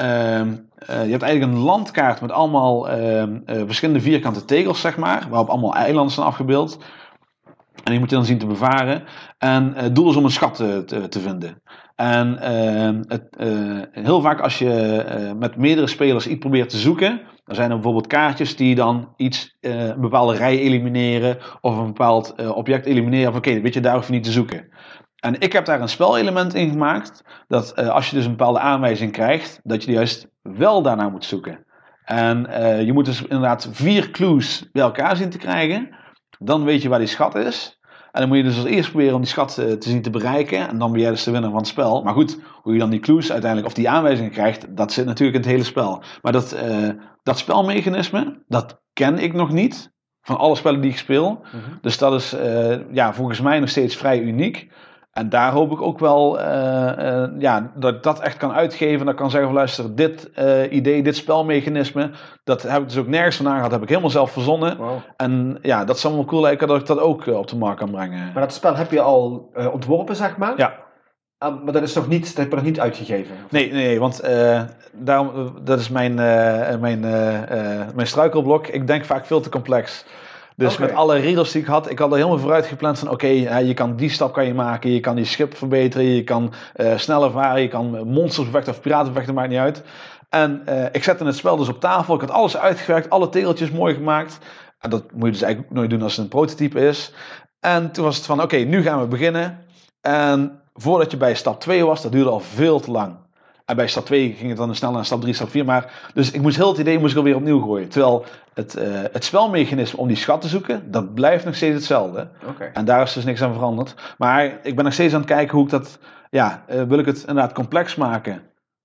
eh, je hebt eigenlijk een landkaart met allemaal ehm, eh, verschillende vierkante tegels, zeg maar, waarop allemaal eilanden zijn afgebeeld. En die moet je dan zien te bevaren. En het doel is om een schat te, te, vinden. En ehm, het, eh, heel vaak als je eh, met meerdere spelers iets probeert te zoeken, dan zijn er bijvoorbeeld kaartjes die dan iets, eh, een bepaalde rij elimineren of een bepaald eh, object elimineren. Van oké, weet je, daar hoef niet te zoeken. En ik heb daar een spelelement in gemaakt, dat eh, als je dus een bepaalde aanwijzing krijgt, dat je juist wel daarna moet zoeken. En eh, je moet dus inderdaad vier clues bij elkaar zien te krijgen. Dan weet je waar die schat is. En dan moet je dus als eerst proberen om die schat eh, te zien te bereiken. En dan ben jij dus de winnaar van het spel. Maar goed, hoe je dan die clues uiteindelijk, of die aanwijzingen krijgt, dat zit natuurlijk in het hele spel. Maar dat, dat spelmechanisme, dat ken ik nog niet. Van alle spellen die ik speel. Mhm. Dus dat is ja, volgens mij nog steeds vrij uniek. En daar hoop ik ook wel eh, eh, ja, dat ik dat echt kan uitgeven. Dat ik kan zeggen van luister, dit eh, idee, dit spelmechanisme, dat heb ik dus ook nergens vandaan gehad. Dat heb ik helemaal zelf verzonnen. En ja, dat zou me wel cool lijken dat ik dat ook op de markt kan brengen. Maar dat spel heb je al ontworpen, zeg maar? Ja. Ah, maar dat is nog niet, dat heb je nog niet uitgegeven? Nee, nee, want daarom, dat is mijn, mijn, mijn struikelblok. Ik denk vaak veel te complex. Dus met alle regels die ik had, ik had er helemaal vooruit gepland van oké, je kan die stap kan je maken, je kan die schip verbeteren, je kan eh, sneller varen, je kan monsters bevechten of piraten bevechten, maakt niet uit. En eh, ik zette het spel dus op tafel, ik had alles uitgewerkt, alle tegeltjes mooi gemaakt. En dat moet je dus eigenlijk nooit doen als het een prototype is. En toen was het van oké, nu gaan we beginnen. En voordat je bij stap 2 was, dat duurde al veel te lang. En bij stap 2 ging het dan snel naar stap 3, stap 4. Maar, dus ik moest heel het idee moest ik alweer opnieuw gooien. Terwijl het, eh, het spelmechanisme om die schat te zoeken, dat blijft nog steeds hetzelfde. En daar is dus niks aan veranderd. Maar ik ben nog steeds aan het kijken hoe ik dat... Ja, eh, wil ik het inderdaad complex maken?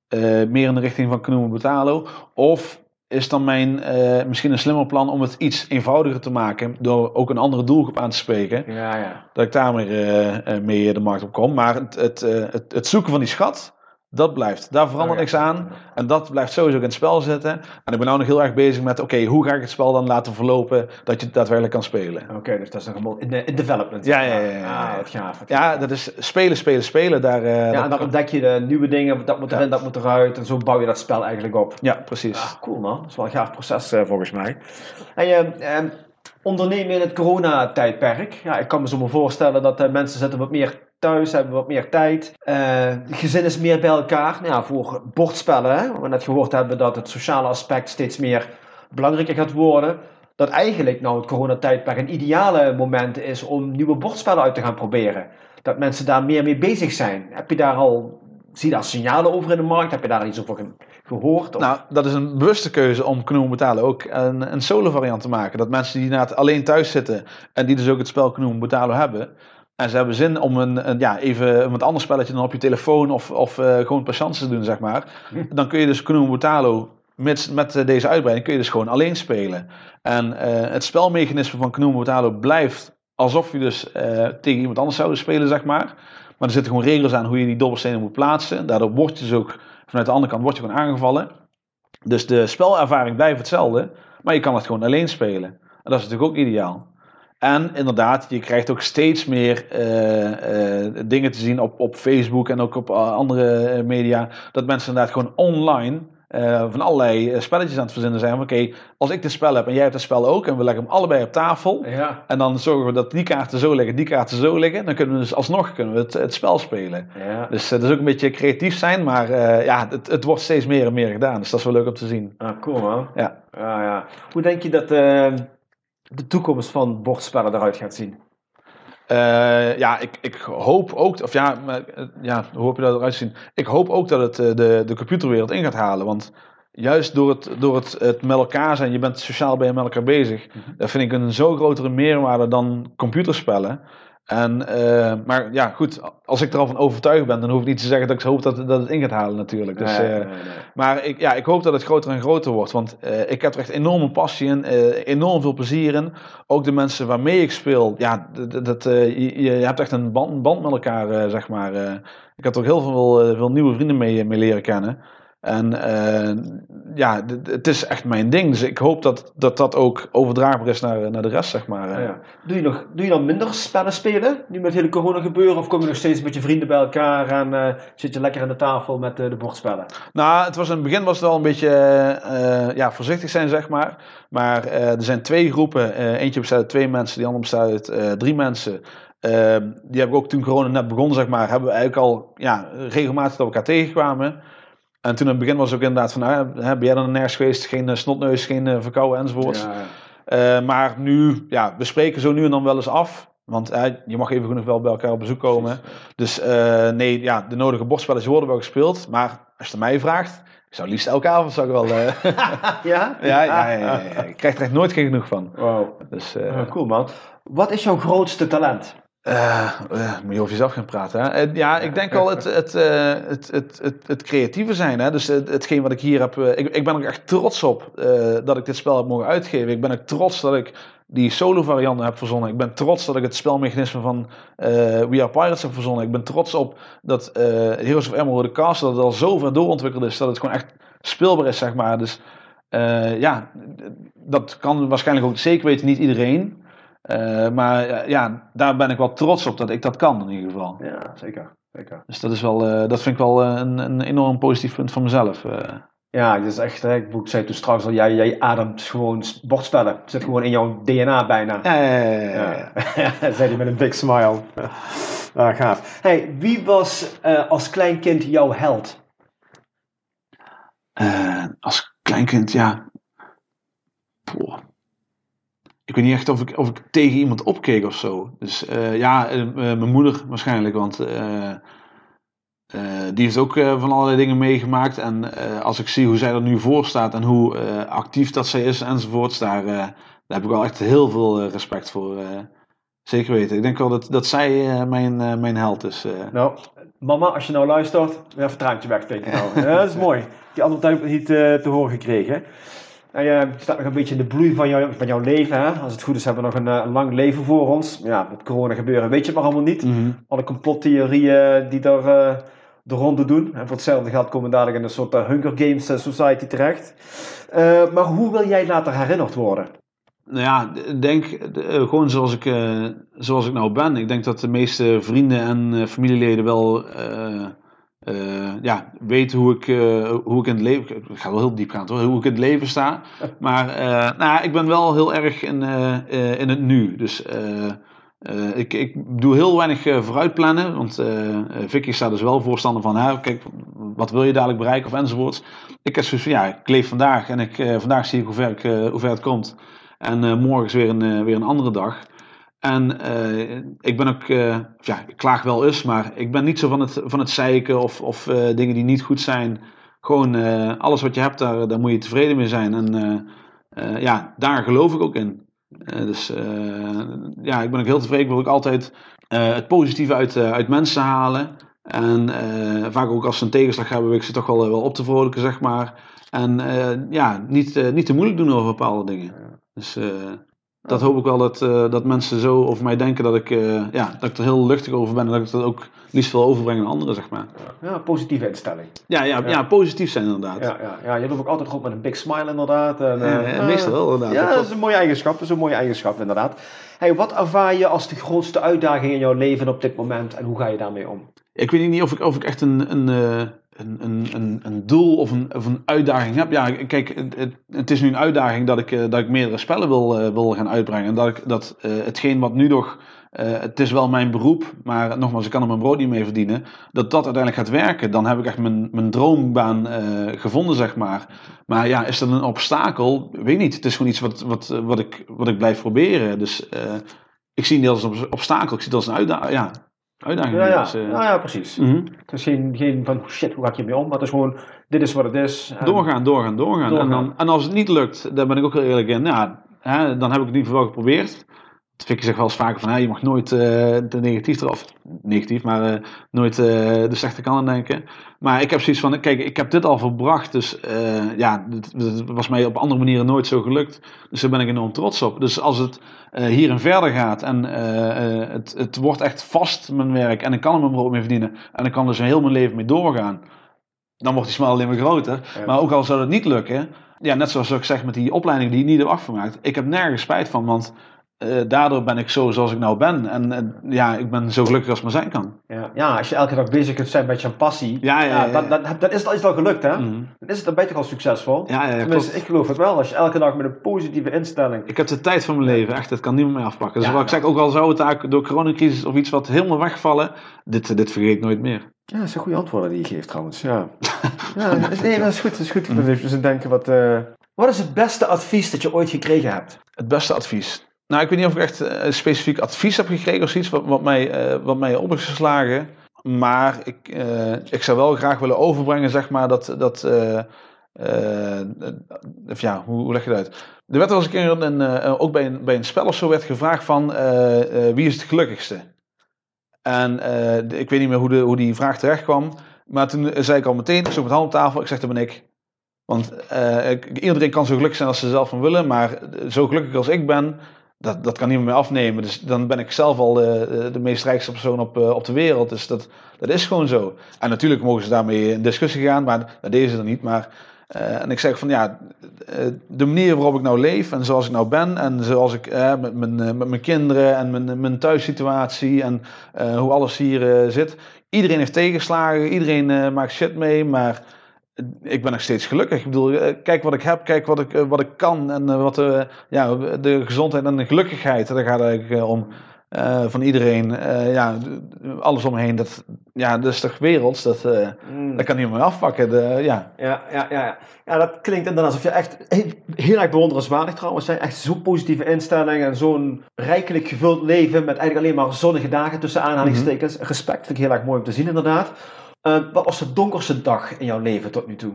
Eh, meer in de richting van Canoe Betalo? Of is dan mijn misschien een slimmer plan om het iets eenvoudiger te maken... door ook een andere doelgroep aan te spreken? Ja, ja. dat ik daarmee eh, eh, mee de markt op kom. Maar het, het, het, het zoeken van die schat, Dat blijft. Daar verandert Oh, niks aan. En dat blijft sowieso in het spel zitten. En ik ben nou nog heel erg bezig met, oké, hoe ga ik het spel dan laten verlopen dat je het daadwerkelijk kan spelen? Oké, dus dat is nog helemaal in, de, in development. Ja, ja, ja, ja. Ah, wat gaaf. wat Ja, dat is spelen, spelen, spelen. Daar, eh, ja, dat en dan ontdek je de nieuwe dingen, dat moet erin, Ja. dat moet eruit. En zo bouw je dat spel eigenlijk op. ja, precies. Ah, cool man. Dat is wel een gaaf proces eh, volgens mij. En je eh, ondernemen in het coronatijdperk. Ja, ik kan me zo maar voorstellen dat eh, mensen zitten wat meer thuis, hebben wat meer tijd. Eh, gezin is meer bij elkaar. Nou, ja, voor bordspellen, hè, we net gehoord hebben dat het sociale aspect steeds meer belangrijker gaat worden. Dat eigenlijk nou het coronatijdperk een ideale moment is om nieuwe bordspellen uit te gaan proberen. Dat mensen daar meer mee bezig zijn. Heb je daar al, zie je daar signalen over in de markt? Heb je daar iets over ge- gehoord? Of- Nou, dat is een bewuste keuze om Knoem Betalen ook een, een solo variant te maken. Dat mensen die inderdaad alleen thuis zitten en die dus ook het spel Knoem Betalen hebben. En ze hebben zin om een, een, ja, even een wat ander spelletje dan op je telefoon of, of eh, gewoon patiënten te doen, zeg maar. Dan kun je dus Knoem Betalo met, met eh, deze uitbreiding kun je dus gewoon alleen spelen. En eh, het spelmechanisme van Knoem Betalo blijft alsof je dus tegen iemand anders zou spelen, zeg maar. Maar er zitten gewoon regels aan hoe je die dobbelstenen moet plaatsen. Daardoor word je dus ook vanuit de andere kant word je gewoon aangevallen. Dus de spelervaring blijft hetzelfde, maar je kan het gewoon alleen spelen. En dat is natuurlijk ook ideaal. En inderdaad, je krijgt ook steeds meer eh, eh, dingen te zien op, op Facebook en ook op eh, andere media. Dat mensen inderdaad gewoon online van allerlei spelletjes aan het verzinnen zijn. Oké, als ik dit spel heb en jij hebt het spel ook en we leggen hem allebei op tafel. ja. En dan zorgen we dat die kaarten zo liggen, die kaarten zo liggen. Dan kunnen we dus alsnog kunnen we het, het spel spelen. Ja. Dus dat is ook een beetje creatief zijn, maar ja, het, het wordt steeds meer en meer gedaan. Dus dat is wel leuk om te zien. Ah, cool man. Ja. Ja, ja. Hoe denk je dat de toekomst van bordspellen eruit gaat zien? Eh, ja, ik, ik hoop ook, of ja, maar, eh, ja, hoe hoop je dat eruit zien? Ik hoop ook dat het eh, de, de computerwereld in gaat halen. Want juist door het, door het, het met elkaar zijn, je bent sociaal bij met elkaar bezig. Dat vind ik een zo grotere meerwaarde dan computerspellen. En, eh, maar ja, goed, als ik er al van overtuigd ben, dan hoef ik niet te zeggen dat ik hoop dat, dat het in gaat halen natuurlijk. Dus, Nee, eh, nee, nee. Maar ik, ja, ik hoop dat het groter en groter wordt. Want eh, ik heb er echt enorme passie in. enorm veel plezier in. Ook de mensen waarmee ik speel. Ja, dat, dat- je, je hebt echt een band, band met elkaar, zeg maar. ik heb er ook heel veel, veel nieuwe vrienden mee, mee leren kennen. En eh, ja, het is echt mijn ding. Dus ik hoop dat dat, dat ook overdraagbaar is naar, naar de rest, zeg maar. ja. doe, je nog, doe je dan minder spellen spelen? Nu met hele corona gebeuren? Of kom je nog steeds met je vrienden bij elkaar en eh, zit je lekker aan de tafel met eh, de bordspellen? Nou, het was in het begin was het wel een beetje ja, voorzichtig zijn, zeg maar. Maar er zijn twee groepen. Eentje bestaat uit twee mensen, die andere bestaat uit drie mensen. Eh, die heb ik ook toen corona net begon, zeg maar, hebben we eigenlijk al ja, regelmatig dat we elkaar tegenkwamen. En toen in het begin was ook inderdaad van, nou, hè, ben jij dan nergens geweest? Geen eh, snotneus, geen eh, verkouden enzovoort. Ja, Eh, maar nu, ja, we spreken zo nu en dan wel eens af. Want eh, je mag even genoeg wel bij elkaar op bezoek komen. Dus nee, ja, de nodige bordspelletjes worden wel gespeeld. Maar als je het mij vraagt, ik zou liefst elke avond zou ik wel... *laughs* ja? *laughs* ja, ja, ja, ja, ja. Ik krijg er echt nooit geen genoeg van. Wow. Dus Ah, cool man. Wat is jouw grootste talent? Eh, eh, moet je over jezelf gaan praten. Hè? Eh, ja, ik denk wel het, het, het, het, het, het creatieve zijn. Hè? Dus het, hetgeen wat ik hier heb... ik, ik ben er echt trots op dat ik dit spel heb mogen uitgeven. Ik ben ook trots dat ik die solo varianten heb verzonnen. Ik ben trots dat ik het spelmechanisme van We Are Pirates heb verzonnen. Ik ben trots op dat Heroes of Emerald Castle dat het al zo ver doorontwikkeld is dat het gewoon echt speelbaar is, zeg maar. Dus ja, dat kan waarschijnlijk ook zeker weten niet iedereen. Eh, maar eh, ja, daar ben ik wel trots op dat ik dat kan in ieder geval. Ja, zeker. zeker. Dus dat, is wel, eh, dat vind ik wel een, een enorm positief punt van mezelf. eh. Ja, het is echt, hè, ik zei toen straks al, jij, jij ademt gewoon bordspellen. Het zit gewoon in jouw DNA bijna. Ja, ja, ja, *laughs* zei hij met een big smile. Ah, gaaf. Hey, wie was eh, als klein kind jouw held? Eh, als kleinkind, ja. Poh. Ik weet niet echt of ik, of ik tegen iemand opkeek of zo. Dus eh, ja, eh, eh, mijn moeder waarschijnlijk, want die heeft ook van allerlei dingen meegemaakt. En als ik zie hoe zij er nu voor staat en hoe actief dat zij is enzovoorts, daar, daar heb ik wel echt heel veel respect voor. zeker weten. Ik denk wel dat, dat zij mijn, mijn held is. Nou, mama, als je nou luistert, even een traantje wegsteken nou. Ja, dat is mooi. Die andere heb ik niet te horen gekregen. En je staat nog een beetje in de bloei van, jou, van jouw leven. Hè? Als het goed is, hebben we nog een, eh, een lang leven voor ons. Ja, met corona gebeuren weet je het maar allemaal niet. Mhm. Alle complottheorieën die er eh, de ronde doen. En voor hetzelfde geld komen we dadelijk in een soort uh, Hunger Games uh, Society terecht. Uh, maar hoe wil jij later herinnerd worden? Nou ja, ik denk gewoon zoals ik, zoals ik nou ben. Ik denk dat de meeste vrienden en familieleden wel ja, weten hoe ik, hoe ik in het leven... Ik ga wel heel diep gaan, hoor, hoe ik in het leven sta. *laughs* Maar nou, ik ben wel heel erg in, in het nu. Dus... Uh, ik, ik, doe heel weinig uh, vooruitplannen, want uh, Vicky staat dus wel voorstander van, hè, kijk, wat wil je dadelijk bereiken of enzovoorts. Ik heb zoiets van, ja, ik leef vandaag en ik, vandaag zie ik hoe ver, ik, hoe ver het komt. En morgen is weer een, weer een andere dag. En ik ben ook, ja, ik klaag wel eens, maar ik ben niet zo van het, van het zeiken of, of dingen die niet goed zijn. Gewoon alles wat je hebt, daar, daar moet je tevreden mee zijn. En ja, daar geloof ik ook in. Dus ja, ik ben ook heel tevreden. Ik wil ook altijd het positieve uit, uit mensen halen. En vaak ook als ze een tegenslag hebben, wil ik ze toch wel, wel op te vrolijken, zeg maar. En ja, niet, niet te moeilijk doen over bepaalde dingen. Dus dat hoop ik wel dat, dat mensen zo over mij denken dat ik, ja, dat ik er heel luchtig over ben. En dat ik dat ook liefst wil overbrengen aan anderen, zeg maar. Ja, positieve instelling. Ja, ja, ja. ja positief zijn inderdaad. Ja, ja, ja, je loopt ook altijd goed met een big smile inderdaad. En, uh, meestal wel inderdaad. Ja, dat is een mooie eigenschap. Dat is een mooie eigenschap inderdaad. Hey, wat ervaar je als de grootste uitdaging in jouw leven op dit moment en hoe ga je daarmee om? Ik weet niet of ik, of ik echt een, een, eh, een, een, een, doel of een, of een uitdaging heb. Ja, kijk, het, het is nu een uitdaging dat ik, dat ik meerdere spellen wil, wil gaan uitbrengen. En dat, ik, dat hetgeen wat nu nog uh, het is wel mijn beroep, maar nogmaals, ik kan er mijn brood niet mee verdienen. Dat dat uiteindelijk gaat werken, dan heb ik echt mijn, mijn droombaan gevonden, zeg maar. Maar ja, is dat een obstakel? Weet niet. Het is gewoon iets wat, wat, wat, ik, wat ik blijf proberen. Dus ik zie het niet als een obstakel, ik zie het als een uitdaging. Ja, uitdaging. Ja, ja. Dus, ja, ja precies. Mm -hmm. Het is geen, geen van shit, hoe ga ik hiermee om? Maar het is gewoon, dit is wat het is. En doorgaan, doorgaan, doorgaan. doorgaan. En, dan, en als het niet lukt, daar ben ik ook heel eerlijk in. Ja, hè, dan heb ik het in ieder geval geprobeerd. Vicky zegt wel eens vaker van, hè, je mag nooit uh, de negatief eraf, negatief, maar uh, nooit uh, de slechte kant denken. Maar ik heb zoiets van, kijk, ik heb dit al verbracht, dus ja, het, was mij op andere manieren nooit zo gelukt. Dus daar ben ik enorm trots op. Dus als het hierin verder gaat en het, het wordt echt vast mijn werk en ik kan er mijn brood mee verdienen en ik kan dus heel mijn leven mee doorgaan, dan wordt die smaal alleen maar groter. Ja. Maar ook al zou het niet lukken, ja, net zoals ik zeg met die opleiding die ik niet heb afgemaakt, ik heb nergens spijt van, want uh, daardoor ben ik zo zoals ik nou ben. En uh, ja, ik ben zo gelukkig als maar zijn kan. Ja, ja, als je elke dag bezig kunt zijn met je passie, ja, ja, ja, ja. Dan, dan, dan, is het al gelukt, hè? Mm -hmm. Dan, is het, dan ben je toch al succesvol? Ja, ja, Tenminste, ik geloof het wel. Als je elke dag met een positieve instelling... Ik heb de tijd van mijn leven, echt. Dat kan niemand meer afpakken. Dus wat ik zeg, ook al zou het door coronacrisis of iets wat helemaal wegvallen, dit, dit vergeet ik nooit meer. Ja, dat zijn goede antwoorden die je geeft trouwens, ja. *laughs* ja nee, dat is goed. Dat is goed. Mm. Dus denken wat... Uh... Wat is het beste advies dat je ooit gekregen hebt? Het beste advies? Nou, ik weet niet of ik echt uh, specifiek advies heb gekregen of zoiets wat, mij, uh, wat mij op is geslagen. Maar ik, uh, ik zou wel graag willen overbrengen, zeg maar, dat. dat ja, hoe, leg je dat uit? Er werd wel eens een keer, een, ook bij een, bij een spel of zo, werd gevraagd van wie is het gelukkigste? En ik weet niet meer hoe, de, hoe die vraag terecht kwam. Maar toen zei ik al meteen, ik stond met hand op tafel, ik zeg dat ben ik. Want iedereen kan zo gelukkig zijn als ze zelf van willen, maar zo gelukkig als ik ben, dat, dat kan niemand meer afnemen. Dus dan ben ik zelf al de, de meest rijkste persoon op, eh, op de wereld. Dus dat, dat is gewoon zo. En natuurlijk mogen ze daarmee in discussie gaan, maar dat deden ze er niet. Maar, en ik zeg van ja, eh, de manier waarop ik nou leef en zoals ik nou ben en zoals ik met, mijn, met mijn kinderen en mijn, mijn thuissituatie en hoe alles hier zit. Iedereen heeft tegenslagen, iedereen maakt shit mee, maar ik ben nog steeds gelukkig. Ik bedoel, eh, kijk wat ik heb, kijk wat ik, eh, wat ik kan en eh, wat de, ja, de gezondheid en de gelukkigheid, daar gaat het eigenlijk om. Uh, van iedereen, uh, ja, alles omheen, dat, ja, dat is toch werelds, dat, uh, mm. dat kan niemand meer afpakken. De, ja. Ja, ja, ja, ja, dat klinkt inderdaad alsof je echt heel, heel erg bewonderenswaardig trouwens zijn. Echt zo'n positieve instelling en zo'n rijkelijk gevuld leven met eigenlijk alleen maar zonnige dagen tussen aanhalingstekens. Mm -hmm. Respect, vind ik heel erg mooi om te zien inderdaad. Uh, wat was de donkerste dag in jouw leven tot nu toe?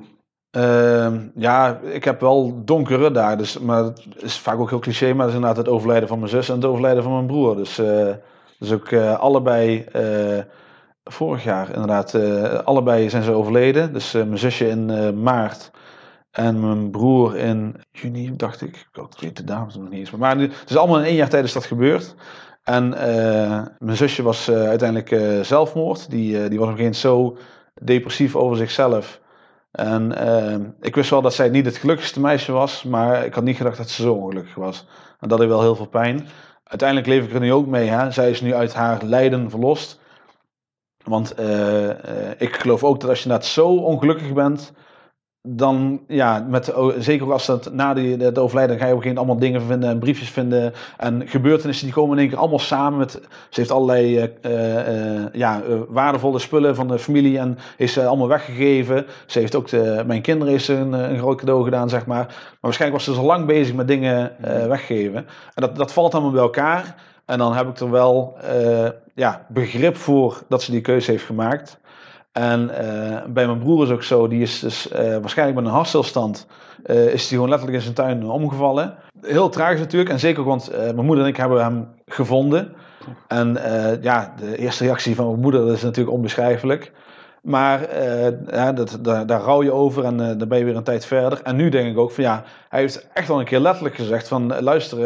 Uh, ja, ik heb wel donkere dagen, dus, maar het is vaak ook heel cliché, maar dat is inderdaad het overlijden van mijn zus en het overlijden van mijn broer. Dus, uh, dus ook uh, allebei, vorig jaar inderdaad, allebei zijn ze overleden. Dus mijn zusje in maart en mijn broer in juni, dacht ik. Ik weet de dames nog niet eens. Maar, het is allemaal in één jaar tijd is dat gebeurd. En uh, mijn zusje was uh, uiteindelijk uh, zelfmoord. Die, die was nog eens zo depressief over zichzelf. En ik wist wel dat zij niet het gelukkigste meisje was, maar ik had niet gedacht dat ze zo ongelukkig was. En dat deed wel heel veel pijn. Uiteindelijk leef ik er nu ook mee. Hè? Zij is nu uit haar lijden verlost. Want eh, eh, ik geloof ook dat als je net zo ongelukkig bent, dan ja, met, zeker ook als dat na het overlijden, ga je op een gegeven moment allemaal dingen vinden en briefjes vinden en gebeurtenissen die komen in één keer allemaal samen. Met, ze heeft allerlei uh, ja, waardevolle spullen van de familie en is ze allemaal weggegeven. Ze heeft ook de, mijn kinderen is een, een groot cadeau gedaan, zeg maar. Maar waarschijnlijk was ze al lang bezig met dingen weggeven. En dat, dat valt allemaal bij elkaar. En dan heb ik er wel ja, begrip voor dat ze die keuze heeft gemaakt. En uh, bij mijn broer is ook zo, die is dus uh, waarschijnlijk met een hartstilstand, uh, is die gewoon letterlijk in zijn tuin omgevallen. Heel tragisch natuurlijk, en zeker want mijn moeder en ik hebben hem gevonden. En ja, de eerste reactie van mijn moeder is natuurlijk onbeschrijfelijk. Maar ja, dat, daar, rouw je over en dan ben je weer een tijd verder. En nu denk ik ook van ja, hij heeft echt wel een keer letterlijk gezegd van luister,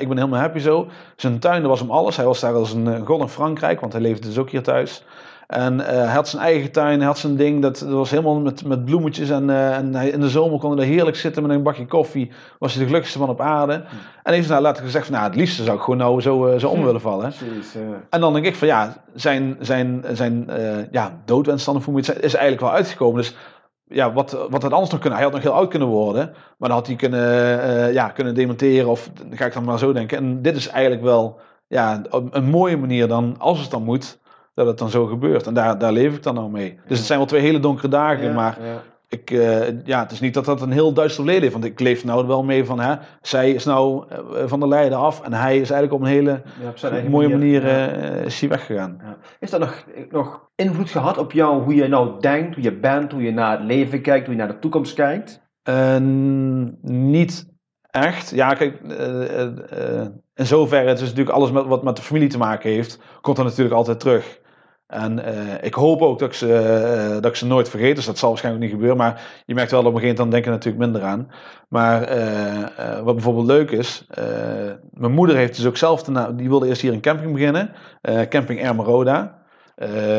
ik ben helemaal happy zo. Zijn tuin was hem alles. Hij was daar als een god in Frankrijk, want hij leefde dus ook hier thuis. En uh, hij had zijn eigen tuin, hij had zijn ding, dat, dat was helemaal met, met bloemetjes. En, uh, en hij, in de zomer kon hij er heerlijk zitten met een bakje koffie. Was hij de gelukkigste man op aarde. En heeft nou later gezegd van, nou, het liefste zou ik gewoon nou zo, uh, zo om willen vallen. Precies, En dan denk ik van, ja, zijn, zijn, zijn ja, doodwens dan is eigenlijk wel uitgekomen. Dus ja, wat, wat had anders nog kunnen? Hij had nog heel oud kunnen worden. Maar dan had hij kunnen, ja, kunnen demonteren of ga ik dan maar zo denken. En dit is eigenlijk wel ja, een mooie manier dan, als het dan moet dat het dan zo gebeurt. En daar, daar leef ik dan nou mee. Dus het zijn wel twee hele donkere dagen, maar Ik, uh, ja, het is niet dat dat een heel duister verleden heeft. Want ik leef nou wel mee van, hè, zij is nou uh, van de lijden af en hij is eigenlijk op een hele ja, mooie manier, manier uh, is hij weggegaan. Is dat nog, nog invloed gehad op jou, hoe je nou denkt, hoe je bent, hoe je naar het leven kijkt, hoe je naar de toekomst kijkt? niet echt. Ja, kijk, in zoverre, het is natuurlijk alles met, wat met de familie te maken heeft, komt er natuurlijk altijd terug. En uh, ik hoop ook dat ik, ze, uh, dat ik ze nooit vergeet. Dus dat zal waarschijnlijk niet gebeuren. Maar je merkt wel dat op een gegeven moment dan denken natuurlijk minder aan. Maar uh, wat bijvoorbeeld leuk is. mijn moeder heeft dus ook zelf. De, die wilde eerst hier een camping beginnen. camping Ermeroda.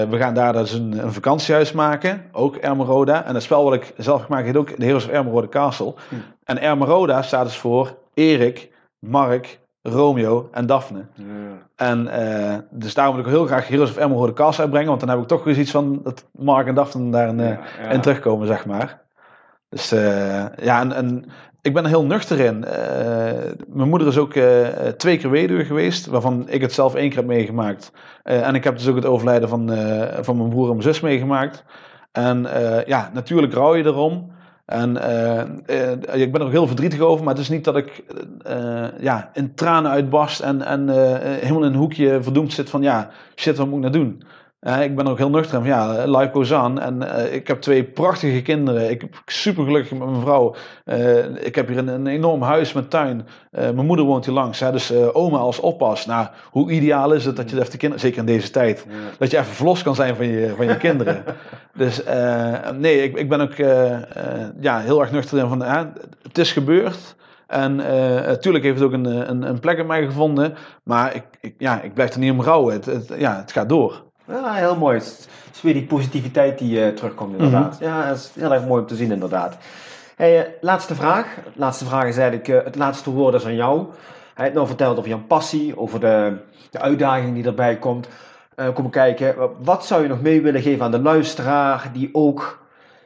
we gaan daar dus een, een, vakantiehuis maken. Ook Ermeroda. En het spel wat ik zelf gemaakt heb heet ook de Heroes of Ermeroda Castle. Hm. En Ermeroda staat dus voor Erik, Mark, Romeo en Daphne. Ja. En uh, dus daarom wil ik heel graag Heroes of Emerald de cast uitbrengen, want dan heb ik toch weer iets van dat Mark en Daphne daar uh, in terugkomen, zeg maar. Dus uh, ja, en, en, ik ben er heel nuchter in. mijn moeder is ook twee keer weduwe geweest, waarvan ik het zelf één keer heb meegemaakt. en ik heb dus ook het overlijden van, van mijn broer en mijn zus meegemaakt. En ja, natuurlijk rouw je erom. En uh, uh, ik ben er ook heel verdrietig over, maar het is niet dat ik uh, ja, in tranen uitbarst en, en helemaal in een hoekje verdoemd zit van ja, shit, wat moet ik nou doen? Ik ben ook heel nuchter van ja, life goes on. En ik heb twee prachtige kinderen. Ik ben super gelukkig met mijn vrouw. ik heb hier een, een, enorm huis met tuin. mijn moeder woont hier langs. Hè, dus oma als oppas. Nou, hoe ideaal is het dat je even de kinderen, zeker in deze tijd, dat je even verlost kan zijn van je, van je kinderen. *laughs* Dus nee, ik, ik ben ook ja, heel erg nuchter in van het is gebeurd. En natuurlijk heeft het ook een, een, een, plek in mij gevonden. Maar ik, ik, ja, ik blijf er niet om rouwen. Het, het, ja, het gaat door. Ja, heel mooi. Het is weer die positiviteit die terugkomt inderdaad. Mm -hmm. Ja, het is heel erg mooi om te zien inderdaad. Hey, laatste vraag. Laatste vraag is eigenlijk het laatste woord is aan jou. Hij heeft nou verteld over jouw passie, over de, de uitdaging die erbij komt komen kijken. Wat zou je nog mee willen geven aan de luisteraar die ook,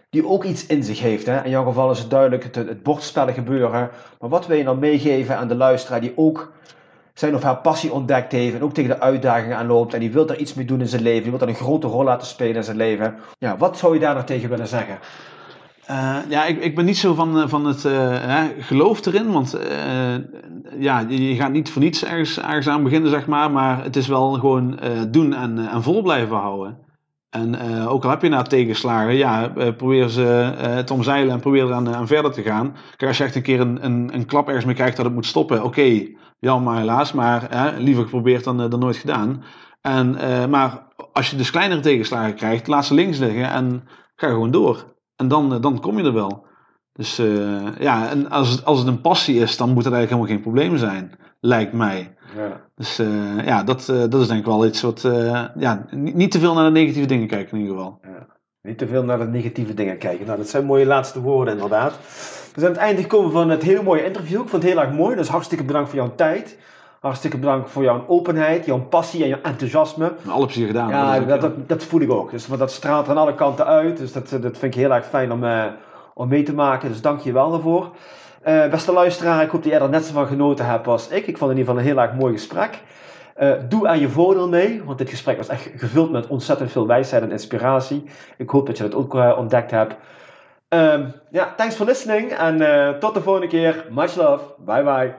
die ook iets in zich heeft? Hè? In jouw geval is het duidelijk het, het bordspellen gebeuren. Maar wat wil je dan meegeven aan de luisteraar die ook zijn of haar passie ontdekt heeft en ook tegen de uitdagingen aanloopt en die wil er iets mee doen in zijn leven, die wil er een grote rol laten spelen in zijn leven. Ja, wat zou je daar nog tegen willen zeggen? Uh, ja, ik, ik ben niet zo van, eh, van het uh, geloof erin, want ja, je, gaat niet voor niets ergens, ergens aan beginnen, zeg maar, maar het is wel gewoon doen en, en vol blijven houden. En ook al heb je na tegenslagen, ja, probeer ze te omzeilen en probeer eraan aan verder te gaan. Kijk, als je echt een keer een, een, een klap ergens mee krijgt dat het moet stoppen, oké, jammer helaas, maar liever geprobeerd dan, dan nooit gedaan. En, maar als je dus kleinere tegenslagen krijgt, laat ze links liggen en ga gewoon door. En dan, eh, dan kom je er wel. Dus uh, ja, en als het, als het een passie is, dan moet het eigenlijk helemaal geen probleem zijn, lijkt mij. Ja. Dus uh, ja, dat, uh, dat is denk ik wel iets wat, ja, niet, niet, te veel naar de negatieve dingen kijken in ieder geval. Ja. Niet te veel naar de negatieve dingen kijken. Nou, dat zijn mooie laatste woorden inderdaad. We zijn aan het einde gekomen van het hele mooie interview. Ik vond het heel erg mooi. Dus hartstikke bedankt voor jouw tijd. Hartstikke bedankt voor jouw openheid, jouw passie en jouw enthousiasme. Alle plezier gedaan. Ja, dat, eh, dat, dat voel ik ook. Dus, want dat straalt aan alle kanten uit. Dus dat, dat vind ik heel erg fijn om, eh, om mee te maken. Dus dank je wel daarvoor. Eh, beste luisteraar, ik hoop dat jij er net zo van genoten hebt als ik. Ik vond het in ieder geval een heel erg mooi gesprek. Eh, doe aan je voordeel mee, want dit gesprek was echt gevuld met ontzettend veel wijsheid en inspiratie. Ik hoop dat je dat ook eh, ontdekt hebt. Ehm, ja, thanks for listening en tot de volgende keer. Much love. Bye bye.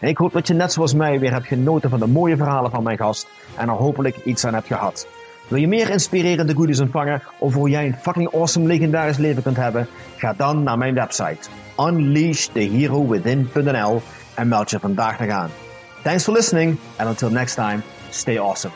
Ik hoop dat je net zoals mij weer hebt genoten van de mooie verhalen van mijn gast en er hopelijk iets aan hebt gehad. Wil je meer inspirerende goodies ontvangen of hoe jij een fucking awesome legendarisch leven kunt hebben? Ga dan naar mijn website unleashtheherowithin.nl en meld je vandaag nog aan. Thanks for listening and until next time, stay awesome.